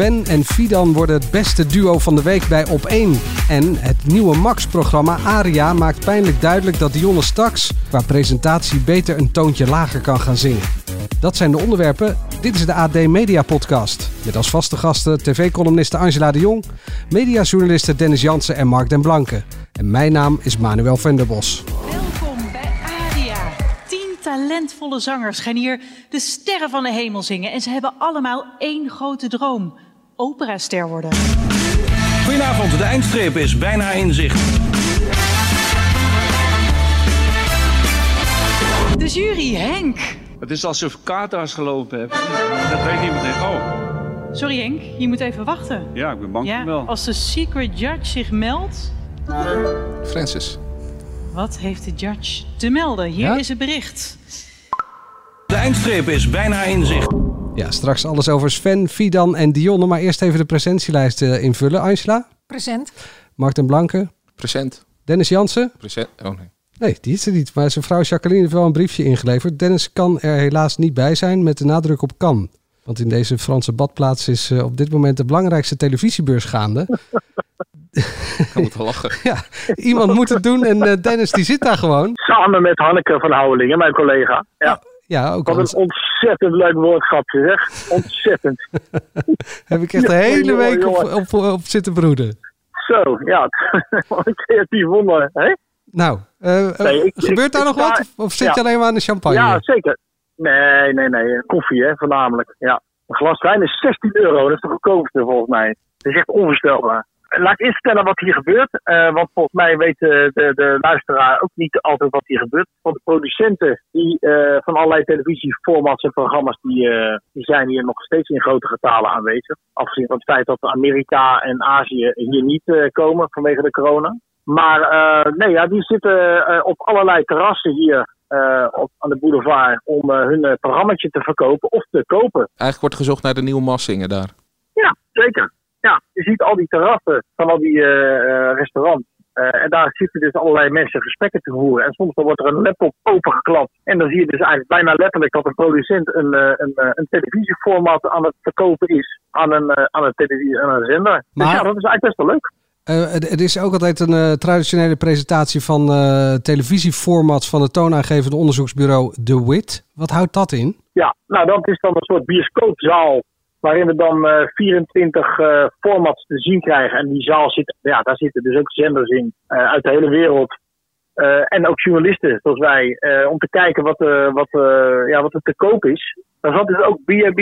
Sven en Fidan worden het beste duo van de week bij Op1. En het nieuwe Max-programma Aria maakt pijnlijk duidelijk dat Dionne straks qua presentatie beter een toontje lager kan gaan zingen. Dat zijn de onderwerpen. Dit is de AD Media Podcast. Met als vaste gasten tv-columniste Angela de Jong, mediajournalisten Dennis Jansen en Mark den Blanke. En mijn naam is Manuel Venderbos. Welkom bij Aria. Tien talentvolle zangers gaan hier de sterren van de hemel zingen. En ze hebben allemaal één grote droom. Operaster worden. Goedenavond, de eindstreep is bijna in zicht. De jury, Henk. Het is alsof ik kaartas gelopen heb. Dat weet niet meteen. Oh, Sorry Henk, je moet even wachten. ja, ik ben bang Ja, wel. als de secret judge zich meldt... Francis. Wat heeft de judge te melden? Hier Ja? is het bericht. De eindstreep is bijna in zicht. Ja, straks alles over Sven, Fidan en Dionne. Maar eerst even de presentielijst eh, invullen. Angela, Present. Mark den Blanke, Present. Dennis Jansen. Present. Oh nee. Nee, die is er niet. Maar zijn vrouw Jacqueline heeft wel een briefje ingeleverd. Dennis kan er helaas niet bij zijn met de nadruk op kan. Want in deze Franse badplaats is eh, op dit moment de belangrijkste televisiebeurs gaande. Ik moet wel lachen. ja, iemand moet het doen en eh, Dennis die zit daar gewoon. Samen met Hanneke van Houwelingen, mijn collega. Ja, Ja, ook wat een ontzettend leuk woordgrapje zeg. Ontzettend. heb ik echt de hele week op, jongen. op, op zitten broeden. Zo, ja. Wat een creatief wonder. Hè? Nou, eh, eh, Nee, ik- gebeurt daar ik- nog wat? Of, of zit ja. je alleen maar aan de champagne? Ja, zeker. Nee, nee, nee. Koffie, hè, voornamelijk. Ja. Een glas wijn is 16 euro. Dat is de goedkoopste volgens mij. Dat is echt onvoorstelbaar. Laat ik eerst vertellen wat hier gebeurt. eh, want volgens mij weet de, de, de luisteraar ook niet altijd wat hier gebeurt. Want de producenten die, eh, van allerlei televisieformats en programma's, die, eh, die zijn hier nog steeds in grote getalen aanwezig. Afgezien van het feit dat Amerika en Azië hier niet komen vanwege de corona. Maar nee, ja, die zitten op allerlei terrassen hier op, aan de boulevard om hun uh, programmaatje te verkopen of te kopen. Eigenlijk wordt gezocht naar de nieuwe Massingen daar. Ja, zeker. Ja, je ziet al die terrassen van al die eh, eh, restaurants. Eh, en daar zitten dus allerlei mensen gesprekken te voeren. En soms dan wordt er een laptop opengeklapt. En dan zie je dus eigenlijk bijna letterlijk dat een producent een, een, een televisieformat aan het verkopen is aan een, aan een, televisie, aan een zender. Maar- Dus ja, dat is eigenlijk best wel leuk. Het, is ook altijd een traditionele presentatie van televisieformats van het toonaangevende onderzoeksbureau The Wit. Wat houdt dat in? Ja, nou dat is dan een soort bioscoopzaal waarin we dan eh 24 eh, formats te zien krijgen. En die zaal zit, ja, daar zitten dus ook zenders in eh, uit de hele wereld. Eh, en ook journalisten zoals wij, eh, om te kijken wat, eh, wat, eh, ja, wat er te koop is. Daar zat dus ook B&B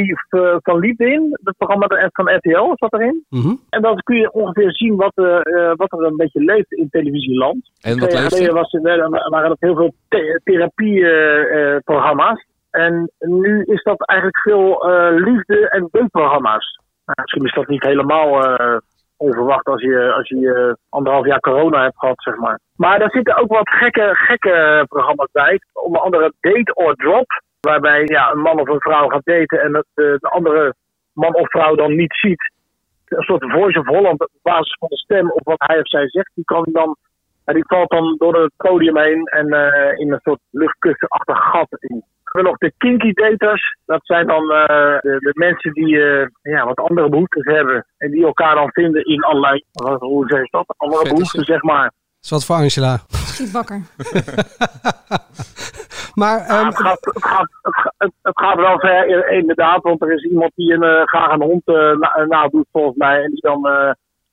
van Liefde in, het programma van RTL zat erin. Mhm. En dan kun je ongeveer zien wat, eh, eh, wat er een beetje leeft in televisieland. En wat leeft er? was, er, waren dat heel veel the therapieprogramma's. En nu is dat eigenlijk veel eh, liefde- en denkprogramma's. Nou, misschien is dat niet helemaal eh, onverwacht als je, als je eh, anderhalf jaar corona hebt gehad, zeg maar. Maar daar zitten ook wat gekke, gekke programma's bij. Onder andere Date or Drop. Waarbij ja, een man of een vrouw gaat daten en het, de andere man of vrouw dan niet ziet. Een soort voice of Holland op basis van de stem of wat hij of zij zegt. Die kan dan en die valt dan door het podium heen en in een soort luchtkussenachtig gat in. We hebben nog de kinky daters. Dat zijn dan eh, de, de mensen die eh, ja, wat andere behoeftes hebben. En die elkaar dan vinden in allerlei, wat, hoe zeg je dat? Andere behoeften, zeg maar. Dat is wat voor Angela. Schiet wakker. Maar Ja, ehm, het, gaat, het, gaat, het, gaat- het, het gaat wel ver, inderdaad. Want er is iemand die een, eh, graag een hond eh, na, nadoet, volgens mij. En die dan, eh,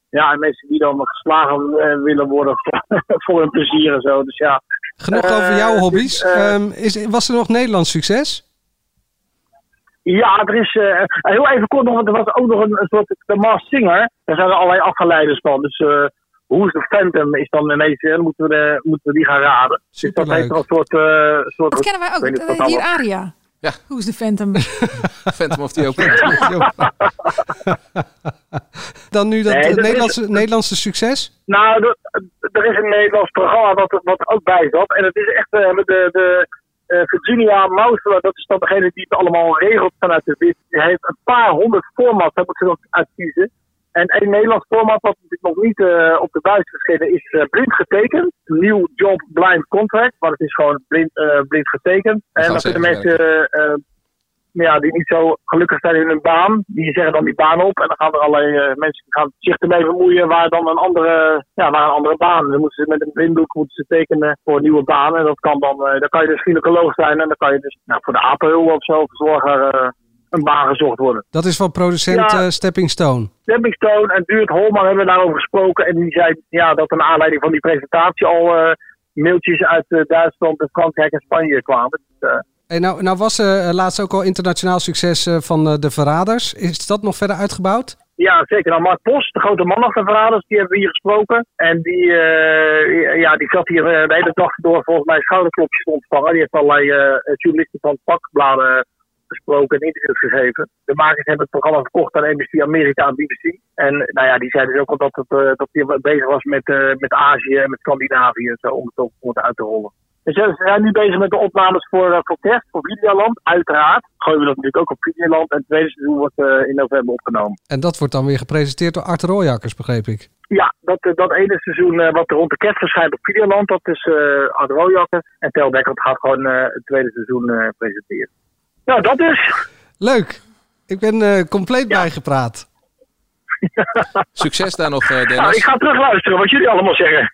ja, en mensen die dan geslagen willen worden voor, voor hun plezier en zo. Dus ja. Genoeg eh, over jouw hobby's. eh, Ehm, is, was er nog Nederlands succes? Ja, er is eh, heel even kort nog, want er was ook nog een, een soort de Masked Singer. Daar zijn er allerlei afgeleiders van. Dus eh hoe is de Phantom is dan ineens, eh, dan moeten we, de, moeten we die gaan raden. Dus dat heeft wel een soort... eh soort Dat kennen wij ook. eh, dat hier Aria. Ja. Who's the Phantom? Phantom of the Opera. Dan nu dat Nee, is- Nederlandse, Nederlandse succes? Nou, er, er is een Nederlands programma wat, wat er ook bij zat. En het is echt eh, de, de eh, Virginia Mouse, dat is dan degene die het allemaal regelt vanuit de WIT. Die heeft een paar honderd formats, daar moeten ze uitkiezen. En één Nederlands format wat natuurlijk nog niet eh, op de buis verschenen is eh, blind getekend. Nieuw job blind contract, maar het is gewoon blind, eh, blind getekend. En gaan dan kunnen mensen ja, die niet zo gelukkig zijn in hun baan, die zeggen dan die baan op. En dan gaan er allerlei mensen die gaan zich ermee bemoeien waar dan een andere, ja, waar een andere baan. Dan moeten ze met een blinddoek moeten ze tekenen voor een nieuwe baan. En dat kan dan, dan kan je dus gynaecoloog zijn en dan kan je dus nou, voor de apenhul of zo, verzorger, een baan gezocht worden. Dat is van producent Ja. eh, Stepping Stone. Stepping Stone en Duurt Holman hebben daarover gesproken. En die zei ja, dat naar aanleiding van die presentatie al eh, mailtjes uit eh, Duitsland, en Frankrijk en Spanje kwamen. Dus, Hey, nou, nou was laatst ook al internationaal succes van De Verraders. Is dat nog verder uitgebouwd? Ja, zeker. Nou, Mark Post, de grote man achter Verraders, die hebben we hier gesproken. En die, ja, die zat hier de hele dag door volgens mij schouderklopjes te ontvangen. Die heeft allerlei journalisten van pakbladen gesproken en interviews gegeven. De makers hebben het programma verkocht aan NBC Amerika en BBC. En nou ja, die zeiden dus ook al dat, het, eh, dat hij bezig was met, eh, met Azië en met Scandinavië en zo, om het, het uit te rollen. Dus ze zijn nu bezig met de opnames voor, eh, voor kerst, voor Videoland. Uiteraard gooien we dat natuurlijk ook op Videoland. En het tweede seizoen wordt eh, in november opgenomen. En dat wordt dan weer gepresenteerd door Art Rooijakkers, begreep ik. Ja, dat, dat ene seizoen eh, wat er rond de kerst verschijnt op Videoland, dat is eh Art Rooijakker. En Tel Dekker gaat gewoon eh, het tweede seizoen eh, presenteren. Nou, dat is. Leuk. Ik ben eh, compleet bijgepraat. Succes daar nog, eh, Dennis. Nou, ik ga terug luisteren wat jullie allemaal zeggen.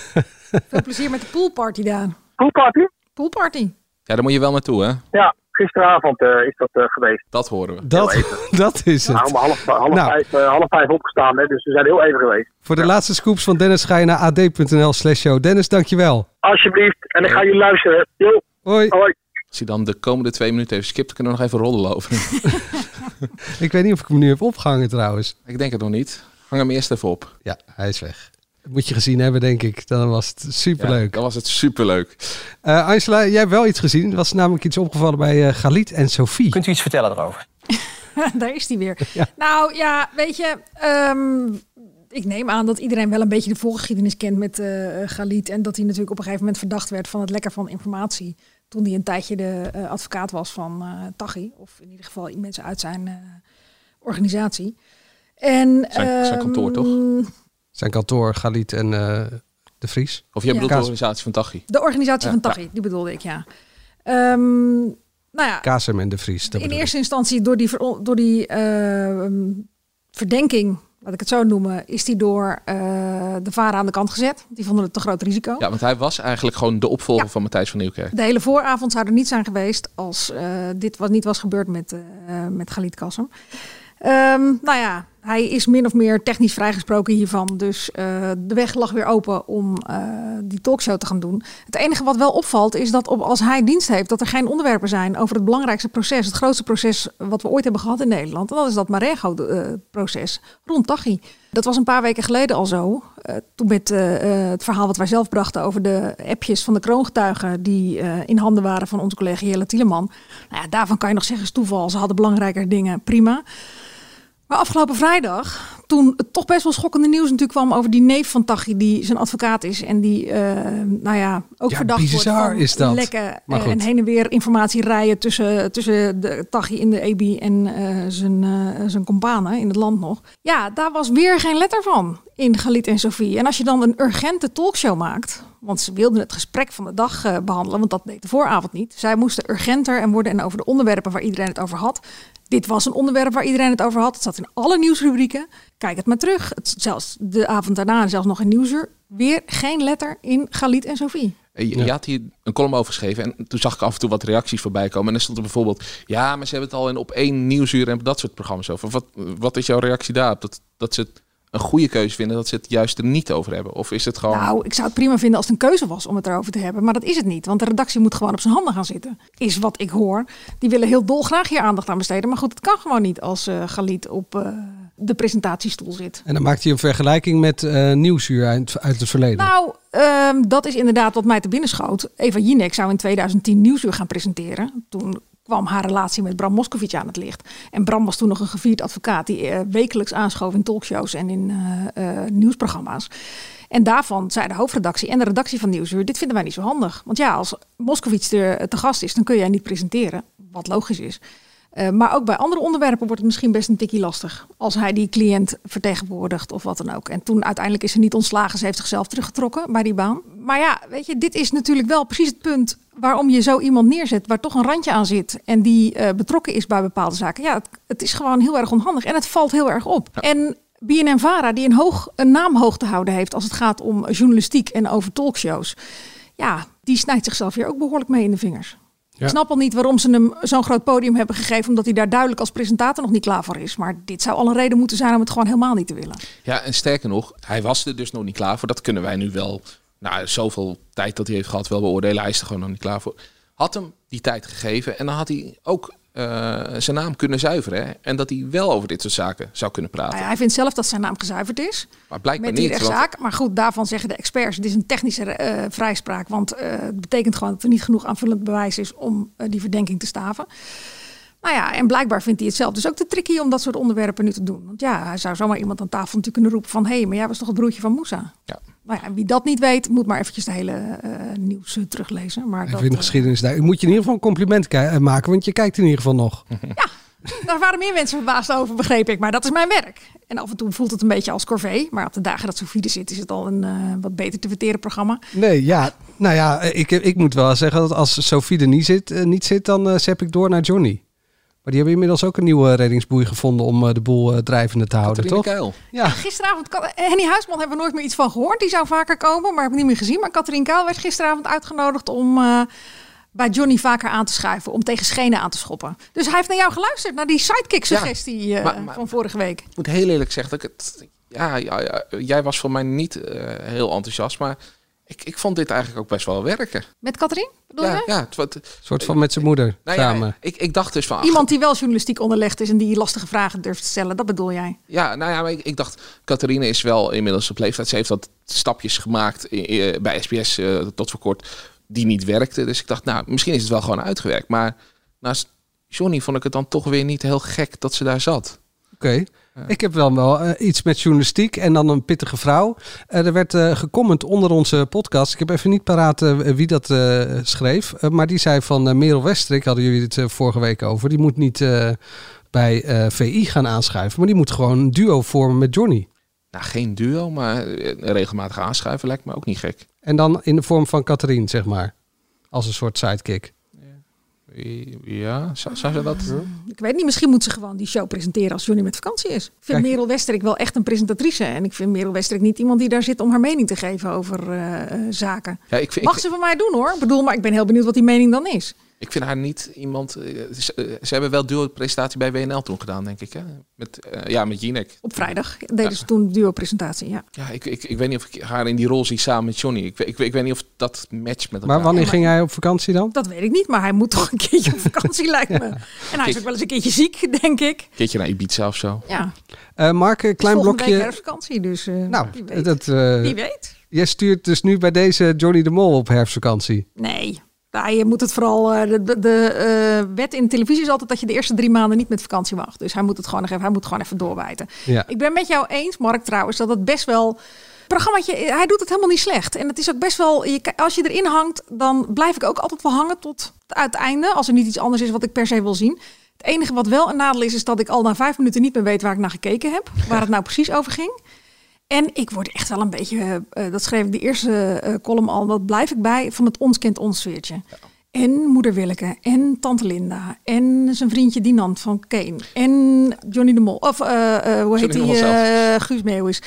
Veel plezier met de poolparty daar. Poolparty? Poolparty. Ja, daar moet je wel naartoe, hè? Ja, gisteravond eh, is dat eh, geweest. Dat horen we. Dat, dat is het. Nou, om half, half, Nou. vijf, half vijf opgestaan, hè, dus we zijn heel even geweest. Voor de laatste scoops van Dennis ga je naar ad.nl slash show. Dennis, dankjewel. Alsjeblieft, en ik ga jullie luisteren. Jo. Hoi. Hoi. Als hij dan de komende twee minuten even skipt, kunnen we nog even roddelen over. Ik weet niet of ik hem nu heb opgehangen trouwens. ik denk het nog niet. Hang hem eerst even op. Ja, hij is weg. Dat moet je gezien hebben, denk ik. Dan was het superleuk. Ja, dan was het superleuk. Eh Angela, jij hebt wel iets gezien. Er was namelijk iets opgevallen bij eh Galit en Sophie. Kunt u iets vertellen erover? Daar is hij weer. Nou ja, weet je, ehm, ik neem aan dat iedereen wel een beetje de voorgeschiedenis kent met eh Galit. En dat hij natuurlijk op een gegeven moment verdacht werd van het lekker van informatie. Toen hij een tijdje de eh, advocaat was van eh Taghi. Of in ieder geval mensen uit zijn eh, organisatie. En, Zijn- zijn kantoor, ehm, toch? Zijn kantoor, Galit en eh, De Vries. Of jij Ja. bedoelt de organisatie van Tachi? De organisatie Ja, van Taghi, die bedoelde ik, ja. Ehm, nou ja, Kasem en De Vries. dat in ik. eerste instantie door die, door die ehm, verdenking, laat ik het zo noemen, is die door eh, de varen aan de kant gezet. Die vonden het te groot risico. Ja, want hij was eigenlijk gewoon de opvolger van Matthijs van Nieuwkerk. De hele vooravond zou er niet zijn geweest als eh, dit was, niet was gebeurd met, eh met Galit Kassem. Ehm, nou ja, hij is min of meer technisch vrijgesproken hiervan. Dus eh, de weg lag weer open om eh, die talkshow te gaan doen. Het enige wat wel opvalt is dat op, als hij dienst heeft, dat er geen onderwerpen zijn over het belangrijkste proces. Het grootste proces wat we ooit hebben gehad in Nederland. En dat is dat Marengo-proces rond Taghi. Dat was een paar weken geleden al zo. Eh, toen met eh, eh, het verhaal wat wij zelf brachten over de appjes van de kroongetuigen die eh, in handen waren van onze collega Jelle Tieleman. Nou ja, daarvan kan je nog zeggen, toeval. Ze hadden belangrijker dingen, prima. Maar afgelopen vrijdag, toen het toch best wel schokkende nieuws natuurlijk kwam over die neef van Taghi, die zijn advocaat is en die, eh, nou ja, ook Ja, verdacht wordt van is dat. lekken en heen en weer informatie rijden tussen, tussen de Taghi in de EB en eh, zijn, eh, zijn companen in het land nog. Ja, daar was weer geen letter van in Galit en Sophie. En als je dan een urgente talkshow maakt, want ze wilden het gesprek van de dag eh, behandelen, want dat deed de vooravond niet. Zij moesten urgenter en worden en over de onderwerpen waar iedereen het over had. Dit was een onderwerp waar iedereen het over had. Het zat in alle nieuwsrubrieken. Kijk het maar terug. Het, zelfs de avond daarna, zelfs nog in Nieuwsuur, weer geen letter in Galit en Sophie. Eh, Je, je had hier een column over geschreven en toen zag ik af en toe wat reacties voorbij komen. En dan stond er bijvoorbeeld, ja, maar ze hebben het al in op één nieuwsuur en dat soort programma's over. Wat, wat is jouw reactie daarop? Dat, dat ze het een goede keuze vinden, dat ze het juist er niet over hebben? Of is het gewoon... Nou, ik zou het prima vinden als het een keuze was om het erover te hebben. Maar dat is het niet. Want de redactie moet gewoon op zijn handen gaan zitten. Is wat ik hoor. Die willen heel dolgraag hier aandacht aan besteden. Maar goed, het kan gewoon niet als eh Galit op eh, de presentatiestoel zit. En dan maakt hij een vergelijking met eh Nieuwsuur uit, uit het verleden. Nou, ehm, dat is inderdaad wat mij te binnen schoot. Eva Jinek zou in 2010 Nieuwsuur gaan presenteren. Toen kwam haar relatie met Bram Moskovic aan het licht. En Bram was toen nog een gevierd advocaat die eh, wekelijks aanschoof in talkshows en in eh, eh, nieuwsprogramma's. En daarvan zei de hoofdredactie en de redactie van Nieuwsuur, dit vinden wij niet zo handig. Want ja, als Moskovic er te gast is, dan kun jij niet presenteren, wat logisch is. Maar ook bij andere onderwerpen wordt het misschien best een tikkie lastig. Als hij die cliënt vertegenwoordigt of wat dan ook. En toen uiteindelijk is ze niet ontslagen. Ze heeft zichzelf teruggetrokken bij die baan. Maar ja, weet je, dit is natuurlijk wel precies het punt waarom je zo iemand neerzet waar toch een randje aan zit. En die uh, betrokken is bij bepaalde zaken. Ja, het, het, is gewoon heel erg onhandig. En het valt heel erg op. Ja. En BNN-Vara, die een, hoog, een naam hoog te houden heeft als het gaat om journalistiek en over talkshows. Ja, die snijdt zichzelf hier ook behoorlijk mee in de vingers. Ja. Ik snap al niet waarom ze hem zo'n groot podium hebben gegeven, omdat hij daar duidelijk als presentator nog niet klaar voor is. Maar dit zou al een reden moeten zijn om het gewoon helemaal niet te willen. Ja, en sterker nog, hij was er dus nog niet klaar voor. Dat kunnen wij nu wel, nou, zoveel tijd dat hij heeft gehad, wel beoordelen. Hij is er gewoon nog niet klaar voor. Had hem die tijd gegeven en dan had hij ook uh, zijn naam kunnen zuiveren. Hè? En dat hij wel over dit soort zaken zou kunnen praten. Ja, hij vindt zelf dat zijn naam gezuiverd is. Maar blijkbaar met die niet. rechtszaak. Want... Maar goed, daarvan zeggen de experts: het is een technische uh, vrijspraak. Want uh, het betekent gewoon dat er niet genoeg aanvullend bewijs is om die verdenking te staven. Nou ja, en blijkbaar vindt hij het zelf dus ook te tricky om dat soort onderwerpen nu te doen. Want ja, hij zou zomaar iemand aan tafel natuurlijk kunnen roepen van... hé, hey, maar jij was toch het broertje van Moussa? Ja. Nou ja, wie dat niet weet, moet maar eventjes de hele uh, nieuws uh, teruglezen. Maar Ik dat, vind de geschiedenis daar. Ik moet je in ieder geval een compliment maken, want je kijkt in ieder geval nog. ja, daar waren meer mensen verbaasd over, begreep ik. Maar dat is mijn werk. En af en toe voelt het een beetje als corvée. Maar op de dagen dat Sofie er zit, is het al een uh, wat beter te verteren programma. Nee, ja. Nou ja, ik, ik moet wel zeggen dat als Sofie er niet zit, niet zit dan zep ik door naar Johnny. Maar die hebben inmiddels ook een nieuwe reddingsboei gevonden om uh, de boel uh, drijvende te houden, Catharine toch? Kuil. Ja. Gisteravond, Henny Huisman hebben we nooit meer iets van gehoord. Die zou vaker komen, maar heb ik niet meer gezien. Maar Katrien Kuil werd gisteravond uitgenodigd om uh, bij Johnny vaker aan te schuiven. Om tegen schenen aan te schoppen. Dus hij heeft naar jou geluisterd, naar die sidekick-suggestie ja, maar, maar, van vorige week. Ik moet heel eerlijk zeggen dat ik het... Ja, ja, ja jij was voor mij niet heel enthousiast, maar... Ik, ik vond dit eigenlijk ook best wel werken. Met Katrien? Bedoel ja, je? ja, het, het, Een soort van met zijn moeder nou samen. Ja, ik, ik dacht dus van... Iemand die wel journalistiek onderlegd is en die lastige vragen durft te stellen, dat bedoel jij? Ja, nou ja, maar ik, ik dacht, Catharine is wel inmiddels op leeftijd. Ze heeft wat stapjes gemaakt in, in, bij SBS uh, tot voor kort die niet werkten. Dus ik dacht, nou, misschien is het wel gewoon uitgewerkt. Maar naast Johnny vond ik het dan toch weer niet heel gek dat ze daar zat. Oké. Okay. Ik heb wel, wel uh, iets met journalistiek en dan een pittige vrouw. Uh, er werd uh, gecomment onder onze podcast. Ik heb even niet paraat wie dat schreef. maar die zei van Merel Westrik, hadden jullie het vorige week over. Die moet niet bij VI gaan aanschuiven. Maar die moet gewoon een duo vormen met Johnny. Nou, geen duo, maar regelmatig aanschuiven lijkt me ook niet gek. En dan in de vorm van Catherine, zeg maar. Als een soort sidekick. Ja, zou, zou ze dat... Ik weet niet, misschien moet ze gewoon die show presenteren als Johnny met vakantie is. Ik vind Kijk. Merel Westerik wel echt een presentatrice. En ik vind Merel Westerik niet iemand die daar zit om haar mening te geven over uh, zaken. Ja, ik vind, Mag ik, ze van mij doen hoor. Ik bedoel, maar ik ben heel benieuwd wat die mening dan is. Ik vind haar niet iemand... Uh, ze, uh, ze, hebben wel duo-presentatie bij WNL toen gedaan, denk ik. Hè? Met, ja, met Jinek. Op vrijdag deden ja. ze toen duo-presentatie, ja. Ja, ik, ik, ik weet niet of ik haar in die rol zie samen met Johnny. Ik, ik, ik weet niet of dat matcht met elkaar. Maar wanneer ging hij op vakantie dan? Dat weet ik niet, maar hij moet toch een keertje op vakantie, lijkt me. En hij is ook wel eens een keertje ziek, denk ik. Een keertje naar Ibiza of zo. Ja. Uh, Mark, een klein Volgende blokje... week herfstvakantie, dus uh, nou, wie weet. Dat, uh, wie weet. Jij stuurt dus nu bij deze Johnny de Mol op herfstvakantie. Nee, nou, je moet het vooral. Uh, de, de, de uh, wet in de televisie is altijd dat je de eerste drie maanden niet met vakantie mag. Dus hij moet het gewoon nog even, hij moet gewoon even doorwijten. Ja. Ik ben met jou eens, Mark, trouwens, dat het best wel. Programmaatje, hij doet het helemaal niet slecht. En het is ook best wel. Je, als je erin hangt, dan blijf ik ook altijd wel hangen tot het uiteinde. Als er niet iets anders is wat ik per se wil zien. Het enige wat wel een nadeel is, is dat ik al na vijf minuten niet meer weet waar ik naar gekeken heb. Waar het nou precies over ging. En ik word echt wel een beetje, uh, dat schreef ik de eerste uh, column al, dat blijf ik bij, van het ons kent ons sfeertje. Ja. En moeder Willeke, en tante Linda, en zijn vriendje Dinant van Kane, en Johnny de Mol, of uh, hoe heet hij, Guus Meeuwis.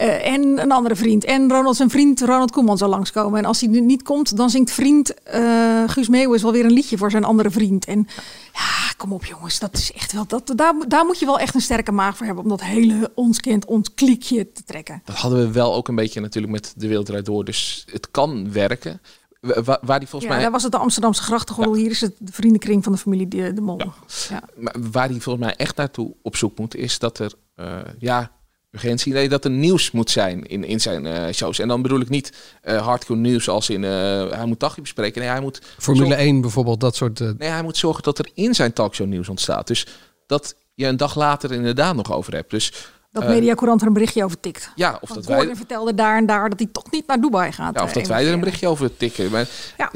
Uh, en een andere vriend. En Ronald zijn vriend Ronald Koeman zal langskomen. En als hij niet komt, dan zingt vriend uh, Guus Meeuwis wel weer een liedje voor zijn andere vriend. En ja, kom op jongens, dat is echt wel. Dat, daar, daar moet je wel echt een sterke maag voor hebben om dat hele ons kent, ons klikje te trekken. Dat hadden we wel ook een beetje natuurlijk met de wereld door. Dus het kan werken. Waar, waar die volgens ja, mij. daar was het de Amsterdamse grachtengordel. Ja. Hier is het de vriendenkring van de familie De, de Mol. Ja. Ja. Maar waar die volgens mij echt naartoe op zoek moet, is dat er uh, ja, urgentie. Nee, dat er nieuws moet zijn in, in zijn eh, shows. En dan bedoel ik niet eh, hardcore nieuws als in... eh, hij moet dagje bespreken. Nee, hij moet... Formule zorgen- 1 bijvoorbeeld, dat soort... eh, Nee, hij moet zorgen dat er in zijn talkshow nieuws ontstaat. Dus dat je een dag later inderdaad nog over hebt. Dus Dat Mediacourant er een berichtje over tikt. Ja, of Want dat wij... Gordon vertelde daar en daar dat hij toch niet naar Dubai gaat. Ja, of eh, dat wij er een berichtje over tikken. Maar Ja.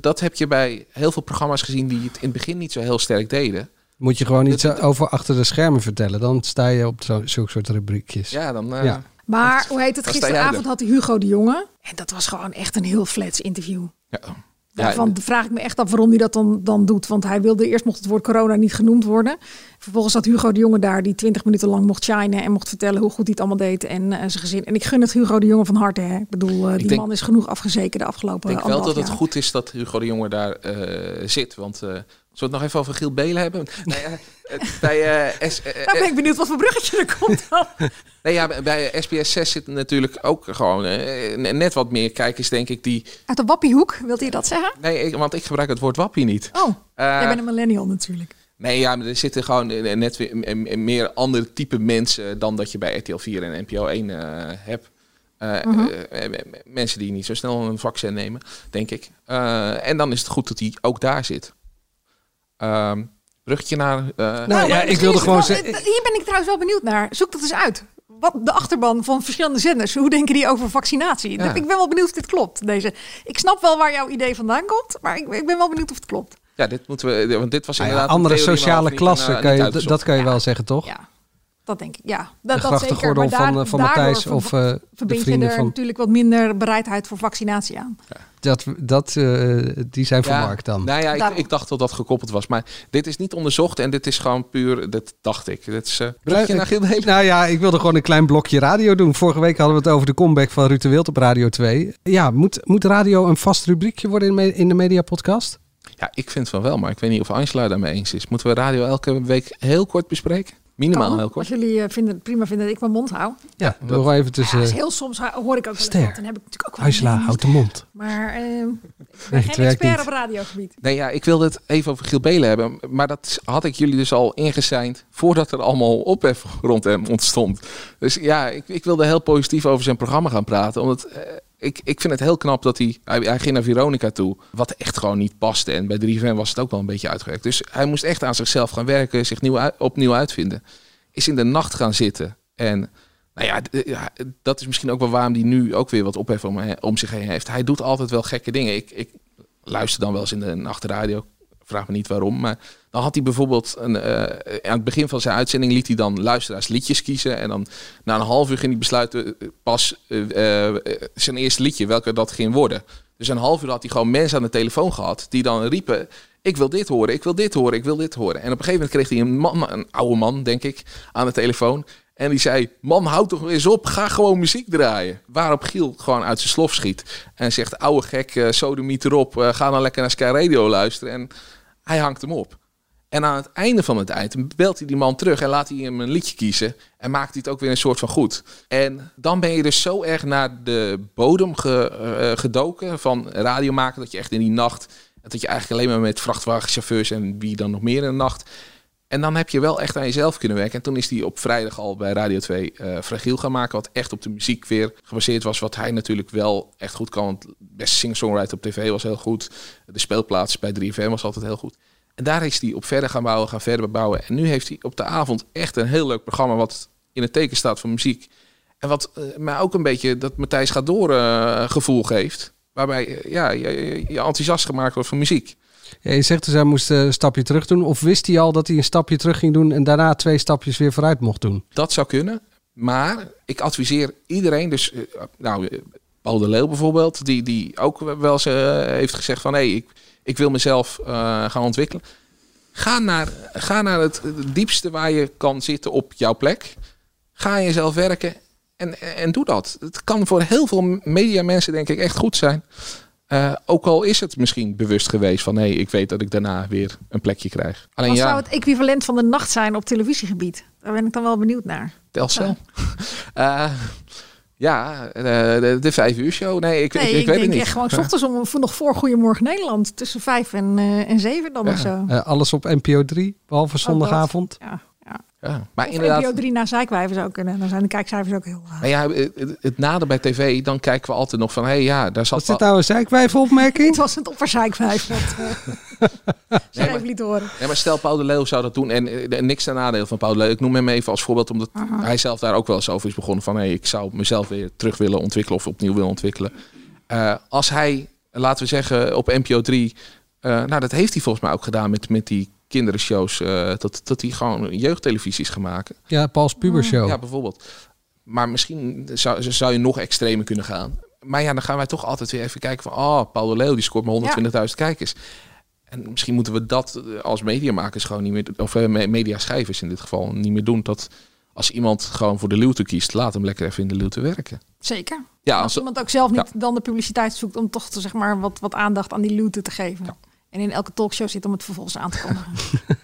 dat heb je bij heel veel programma's gezien die het in het begin niet zo heel sterk deden. Moet je gewoon iets over achter de schermen vertellen. Dan sta je op zo, zulke soort rubriekjes. Ja, dan... eh, Ja. Maar hoe heet het? Gisteravond er. had hij Hugo de Jonge. En dat was gewoon echt een heel flats interview. Ja. Daarvan vraag ik me echt af waarom hij dat dan, dan doet. Want hij wilde eerst mocht het woord corona niet genoemd worden. Vervolgens zat Hugo de Jonge daar die twintig minuten lang mocht shinen en mocht vertellen hoe goed hij het allemaal deed en eh, zijn gezin. En ik gun het Hugo de Jonge van harte. Hè. Ik bedoel, eh, die denk- man is genoeg afgezeken de afgelopen Ik denk wel dat het goed is dat Hugo de Jonge daar eh, zit. Want eh Zullen we het nog even over Giel Belen hebben? Nee, eh, bij, eh, S, eh, Nou ben ik benieuwd wat voor bruggetje er komt dan. nee, ja, bij- SBS 6 zitten natuurlijk ook gewoon net wat meer kijkers, denk ik, die... Uit de wappiehoek, wilt u dat zeggen? Nee, ik- want ik gebruik het woord wappie niet. Oh, jij bent een millennial natuurlijk. Nee, ja, maar er zitten gewoon net weer meer andere type mensen dan dat je bij RTL 4 en NPO 1 eh, hebt. Mhm. mensen die niet zo snel een vaccin nemen, denk ik. En dan is het goed dat hij ook daar zit. Ehm bruggetje naar... eh, Nou ja, ik wilde gewoon zeggen... Hier ben ik trouwens wel benieuwd naar. Zoek dat eens uit. Wat de achterban van verschillende zenders. Hoe denken die over vaccinatie? Ja. Ik ben wel benieuwd of dit klopt. Deze. Ik snap wel waar jouw idee vandaan komt. Maar ik, ik ben wel benieuwd of het klopt. Ja, dit moeten we... Want dit was Nou ja, inderdaad... een andere sociale klassen, eh, kan je, dat kan je wel zeggen, toch? Ja, dat denk ik. Ja, dat, de dat zeker. Maar daar- van, eh, van Matthijs of eh, de verbind je vrienden er van... natuurlijk wat minder bereidheid voor vaccinatie aan. Dat, dat, eh, die zijn vermarkt dan. Nou ja, ik, ik dacht dat dat gekoppeld was. Maar dit is niet onderzocht en dit is gewoon puur... Dat dacht ik. Dit is... eh bruggetje naar Giel. Nou ja, ik wilde gewoon een klein blokje radio doen. Vorige week hadden we het over de comeback van Ruud de Wild op Radio 2. Ja, moet, moet radio een vast rubriekje worden in, me- in de mediapodcast? Ja, ik vind van wel, maar ik weet niet of Angela daarmee eens is. Moeten we radio elke week heel kort bespreken? Minimaal Kan, heel Als kort. jullie eh, vinden, prima vinden dat ik mijn mond hou. Ja, we gewoon even tussen... Ja, dus heel soms hoor ik ook wel eens Ster. wat. Dan heb ik natuurlijk ook wel een houd de mond. Maar eh, ik ben Nee, geen expert niet. op radiogebied. Nee, ja, ik wilde het even over Giel Belen hebben. Maar dat had ik jullie dus al ingeseind voordat er allemaal ophef rond hem ontstond. Dus ja, ik, ik wilde heel positief over zijn programma gaan praten. Omdat eh, ik, ik vind het heel knap dat hij, hij... Ging naar Veronica toe, wat echt gewoon niet paste. En bij 3FM was het ook wel een beetje uitgewerkt. Dus hij moest echt aan zichzelf gaan werken, zich nieuw, opnieuw uitvinden. Is in de nacht gaan zitten. En nou ja, dat is misschien ook wel waarom hij nu ook weer wat ophef om, om zich heen heeft. Hij doet altijd wel gekke dingen. Ik, ik luister dan wel eens in de nachtradio. Vraag me niet waarom. Maar dan had hij bijvoorbeeld een, eh, aan het begin van zijn uitzending liet hij dan luisteraars liedjes kiezen. En dan na een half uur ging hij besluiten eh, pas eh, zijn eerste liedje, welke dat ging worden. Dus een half uur had hij gewoon mensen aan de telefoon gehad die dan riepen. Ik wil dit horen, ik wil dit horen, ik wil dit horen. En op een gegeven moment kreeg hij een man, een oude man, denk ik, aan de telefoon. En die zei, man, houd toch eens op, ga gewoon muziek draaien. Waarop Giel gewoon uit zijn slof schiet. En zegt, ouwe gek, uh, erop, ga dan lekker naar Sky Radio luisteren. En hij hangt hem op. En aan het einde van het item belt hij die man terug en laat hij hem een liedje kiezen. En maakt hij het ook weer een soort van goed. En dan ben je dus zo erg naar de bodem eh, gedoken van radio maken. Dat je echt in die nacht, dat je eigenlijk alleen maar met vrachtwagenchauffeurs en wie dan nog meer in de nacht. En dan heb je wel echt aan jezelf kunnen werken. En toen is hij op vrijdag al bij Radio 2 eh Fragiel gaan maken. Wat echt op de muziek weer gebaseerd was. Wat hij natuurlijk wel echt goed kan. Want beste singer-songwriter op tv was heel goed. De speelplaats bij 3FM was altijd heel goed. En daar is hij op verder gaan bouwen, gaan verder bouwen. En nu heeft hij op de avond echt een heel leuk programma. Wat in het teken staat van muziek. En wat uh, mij ook een beetje dat Matthijs gaat door uh, gevoel geeft. Waarbij ja, je, je enthousiast gemaakt wordt van muziek. Je zegt dus hij moest een stapje terug doen. Of wist hij al dat hij een stapje terug ging doen en daarna twee stapjes weer vooruit mocht doen? Dat zou kunnen. Maar ik adviseer iedereen, dus nou, Paul de Leeuw bijvoorbeeld, die, die ook wel eens heeft gezegd van hé, ik, ik wil mezelf gaan ontwikkelen. Ga naar, ga naar het, diepste waar je kan zitten op jouw plek. Ga jezelf werken en, en doe dat. Het kan voor heel veel media mensen denk ik echt goed zijn. Uh, ook al is het misschien bewust geweest van... hé, hey, ik weet dat ik daarna weer een plekje krijg. Alleen, Wat ja, zou het equivalent van de nacht zijn op televisiegebied? Daar ben ik dan wel benieuwd naar. Telcel. Ja, uh, ja de, de, vijf uur show. Nee, ik, nee, ik, ik, ik weet denk het niet. echt gewoon s ochtends om voor nog voor Goedemorgen Nederland. Tussen vijf en, uh, en zeven dan ja. of zo. Uh, alles op NPO 3, behalve zondagavond. Oh, ja, ja. Maar Of inderdaad. NPO 3 naar zijkwijven zou kunnen. Dan zijn de kijkcijfers ook heel laag. Maar ja, het, het- het nadeel bij tv, dan kijken we altijd nog van, hé ja, daar zat Was dit nou een zijkwijfopmerking? Het was het opperzijkwijf wat schreef maar- liet horen. Ja, maar stel Paul de Leeuw zou dat doen en, eh, en niks ten nadeel van Paul de Leeuw. Ik noem hem even als voorbeeld omdat Aha. hij zelf daar ook wel eens over is begonnen van hey, ik zou mezelf weer terug willen ontwikkelen of opnieuw willen ontwikkelen. Eh, als hij, laten we zeggen, op NPO 3, eh, nou dat heeft hij volgens mij ook gedaan met, met die kinderenshows, eh, dat, dat hij gewoon jeugdtelevisies gaat maken. Ja, Paul's Pubershow. Ja, bijvoorbeeld. Maar misschien zou, zou je nog extremer kunnen gaan. Maar ja, dan gaan wij toch altijd weer even kijken van... Oh, Paul de Leeuw, die scoort maar 120.000 kijkers. En misschien moeten we dat als mediamakers gewoon niet meer... Of eh, me- mediaschrijvers in dit geval niet meer doen. Dat als iemand gewoon voor de Luwte kiest... Laat hem lekker even in de Luwte werken. Zeker. Ja, als, als- iemand ook zelf niet dan de publiciteit zoekt om toch te, zeg maar, wat, wat aandacht aan die looten te geven. En in elke talkshow zit om het vervolgens aan te kondigen.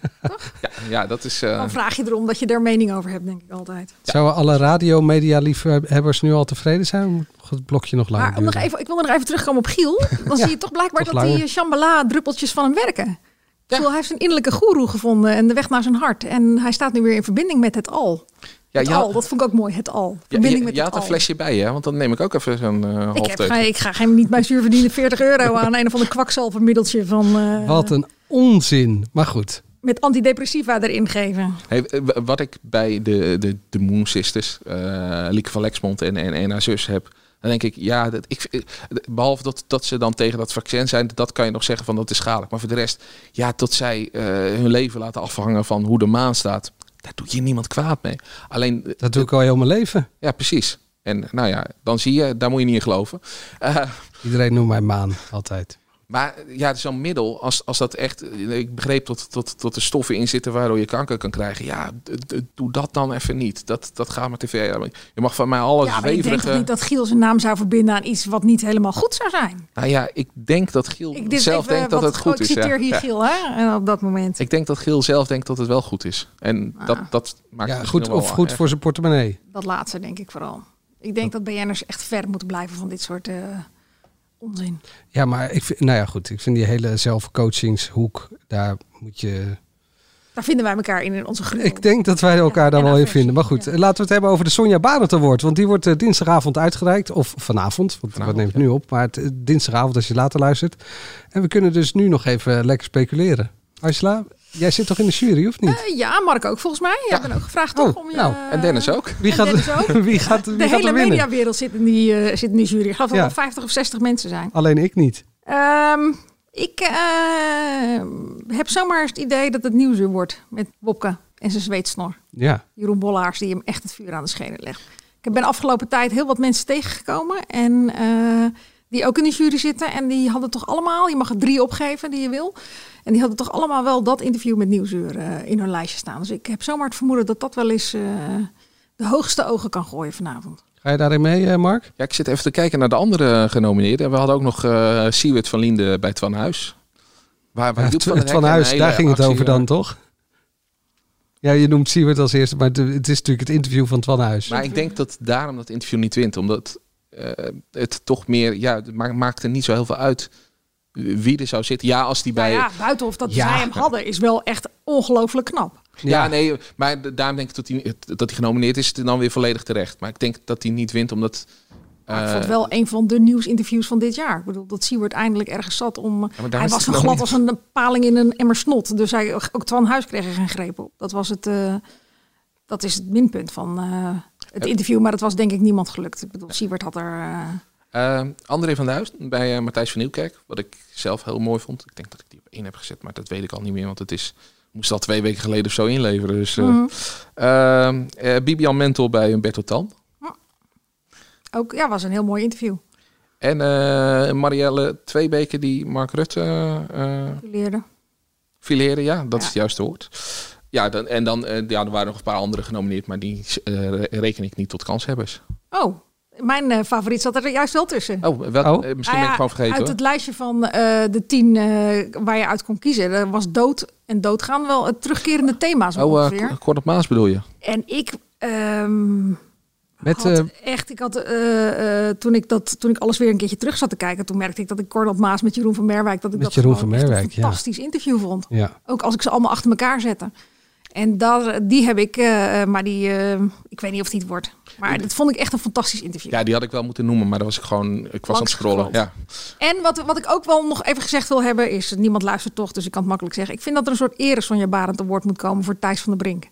Ja, ja dat is... eh, Dan vraag je erom dat je er mening over hebt, denk ik altijd. Zouden alle radiomedia liefhebbers nu al tevreden zijn? Moet het blokje nog langer Maar om nog even, ik wil er nog even terugkomen op Giel. Dan Ja, zie je toch blijkbaar toch dat die langer. Shambhala druppeltjes van hem werken. Bedoel, hij heeft zijn innerlijke goeroe gevonden en de weg naar zijn hart. En hij staat nu weer in verbinding met het al. Ja, het je al, had- dat vond ik ook mooi, het al. ja, Verbinding je, met je het had een al. flesje bij, hè? Want dan neem ik ook even zo'n eh half Ik, heb ik ga geen niet bij zuur verdienen 40 euro aan een of ander kwakzalvermiddeltje van eh, Wat een onzin. Maar goed. met antidepressiva erin geven. Hey, wat ik bij de, de, de Moon Sisters, eh Lieke van Lexmond en, en, en haar zus heb, dan denk ik, ja, dat, ik, eh, behalve dat, dat ze dan tegen dat vaccin zijn, dat kan je nog zeggen van dat is schadelijk. Maar voor de rest, ja, tot zij eh, hun leven laten afhangen van hoe de maan staat, daar doe je niemand kwaad mee. Alleen, eh, Dat doe ik al heel mijn leven. ja, precies. En nou ja, dan zie je, daar moet je niet in geloven. Eh, Iedereen noemt mij maan, altijd. Maar ja, zo'n middel, als, als dat echt... Ik begreep tot, tot, tot er stoffen in zitten waardoor je kanker kan krijgen. Ja, doe dat dan even niet. Dat, dat gaat maar te ver. Je mag van mij alles Ja, ik denk niet dat Giel zijn naam zou verbinden aan iets wat niet helemaal goed zou zijn. Nou ja, ik denk dat Giel Ik, dit zelf even denkt dat wat- het goed ik is. citeer ja. hier Ja. Giel, hè? En op dat moment. Ik denk dat Giel zelf denkt dat het wel goed is. En dat, dat maakt Ja, het goed of goed erg. voor zijn portemonnee. Dat laatste denk ik vooral. Ik denk dat BN'ers echt ver moeten blijven van dit soort eh, onzin. Ja, maar ik vind, nou ja, goed. Ik vind die hele zelfcoachingshoek, daar moet je. Daar vinden wij elkaar in, in onze groep. Ik denk dat wij elkaar daar wel in vinden. Maar goed, laten we het hebben over de Sonja Barend Award. Want die wordt eh, dinsdagavond uitgereikt. Of vanavond, want we nemen het nu op. Maar het, eh, dinsdagavond als je later luistert. En we kunnen dus nu nog even lekker speculeren. Angela, jij zit toch in de jury, of niet? Eh, ja, Mark ook volgens mij. Jij bent ook gevraagd toch om je... nou, En Dennis ook. Wie gaat, Dennis ook. wie gaat, wie de gaat hele er mediawereld zit in die, eh, zit in die jury. Ik geloof dat Ja. er 50 of 60 mensen zijn. Alleen ik niet. Ehm, ik eh, heb zomaar het idee dat het nieuwsuur wordt met Wopke en zijn zweetsnor. Ja. Jeroen Bollaars die hem echt het vuur aan de schenen legt. Ik ben afgelopen tijd heel wat mensen tegengekomen en eh, die ook in de jury zitten. En die hadden toch allemaal, je mag er drie opgeven die je wil. En die hadden toch allemaal wel dat interview met Nieuwsuur eh, in hun lijstje staan. Dus ik heb zomaar het vermoeden dat dat wel eens eh, de hoogste ogen kan gooien vanavond. Ga je daarin mee, eh, Mark? Ja, ik zit even te kijken naar de andere genomineerden. En we hadden ook nog eh Siewert van Linde bij Twan Huis. Waar, waar Ja, Joep van Huis, daar ging het actie, over dan, toch? Ja, je noemt Siewert als eerste, maar het is natuurlijk het interview van Twan Huis. Maar ik denk dat daarom dat interview niet wint. Omdat het toch meer... Ja, maakt er niet zo heel veel uit wie er zou zitten. Ja, als die bij... Nou ja, buitenhof dat Ja. zij hem hadden is wel echt ongelooflijk knap. Ja, nee, maar daarom denk ik dat hij, dat hij genomineerd is, dan weer volledig terecht. Maar ik denk dat hij niet wint, omdat... Maar ik eh, vond het wel een van de nieuwsinterviews van dit jaar. Ik bedoel, dat Siewert eindelijk ergens zat om... hij was zo glad niet. als een paling in een emmer snot. Dus hij, ook Twan Huis kreeg er geen greep op. Dat was het... eh, dat is het minpunt van eh, het interview. Maar dat was denk ik niemand gelukt. Ik bedoel, Siewert had er... Eh, André van Duist bij eh, Matthijs van Nieuwkerk. Wat ik zelf heel mooi vond. Ik denk dat ik die op één heb gezet, maar dat weet ik al niet meer. Want het is moest al twee weken geleden of zo inleveren. Dus, ehm, eh, Bibian Mentel bij Humberto Tan. ook, ja, was een heel mooi interview. En Marielle Tweebeke die Mark Rutte eh Die leerde. fileerde. Ja, dat is het juiste woord. Ja, dan, en dan eh, ja, er waren nog een paar andere genomineerd, maar die eh, re- reken ik niet tot kanshebbers. Oh, mijn eh, favoriet zat er juist wel tussen. Oh, wel, eh, misschien Nou ben ik gewoon vergeten. Uit hoor. het lijstje van eh, de tien eh, waar je uit kon kiezen, er was dood en doodgaan wel het terugkerende thema zo Oh, ongeveer. Kort op Maas bedoel je? En ik ehm, Met, had echt, ik had eh, eh, toen ik dat, toen ik alles weer een keertje terug zat te kijken, toen merkte ik dat ik Cordot Maas met Jeroen van Merwijk, dat ik Met dat Jeroen van Merwijk, een ja. fantastisch interview vond. Ja. Ook als ik ze allemaal achter elkaar zette. En daar, die heb ik, eh, maar die, eh, ik weet niet of die het wordt. Maar dat vond ik echt een fantastisch interview. Ja, die had ik wel moeten noemen, maar dat was ik gewoon. Ik was aan het scrollen. Ja. En wat, wat ik ook wel nog even gezegd wil hebben is, niemand luistert toch, dus ik kan het makkelijk zeggen. Ik vind dat er een soort ere Sonja Barend te woord moet komen voor Thijs van der Brink.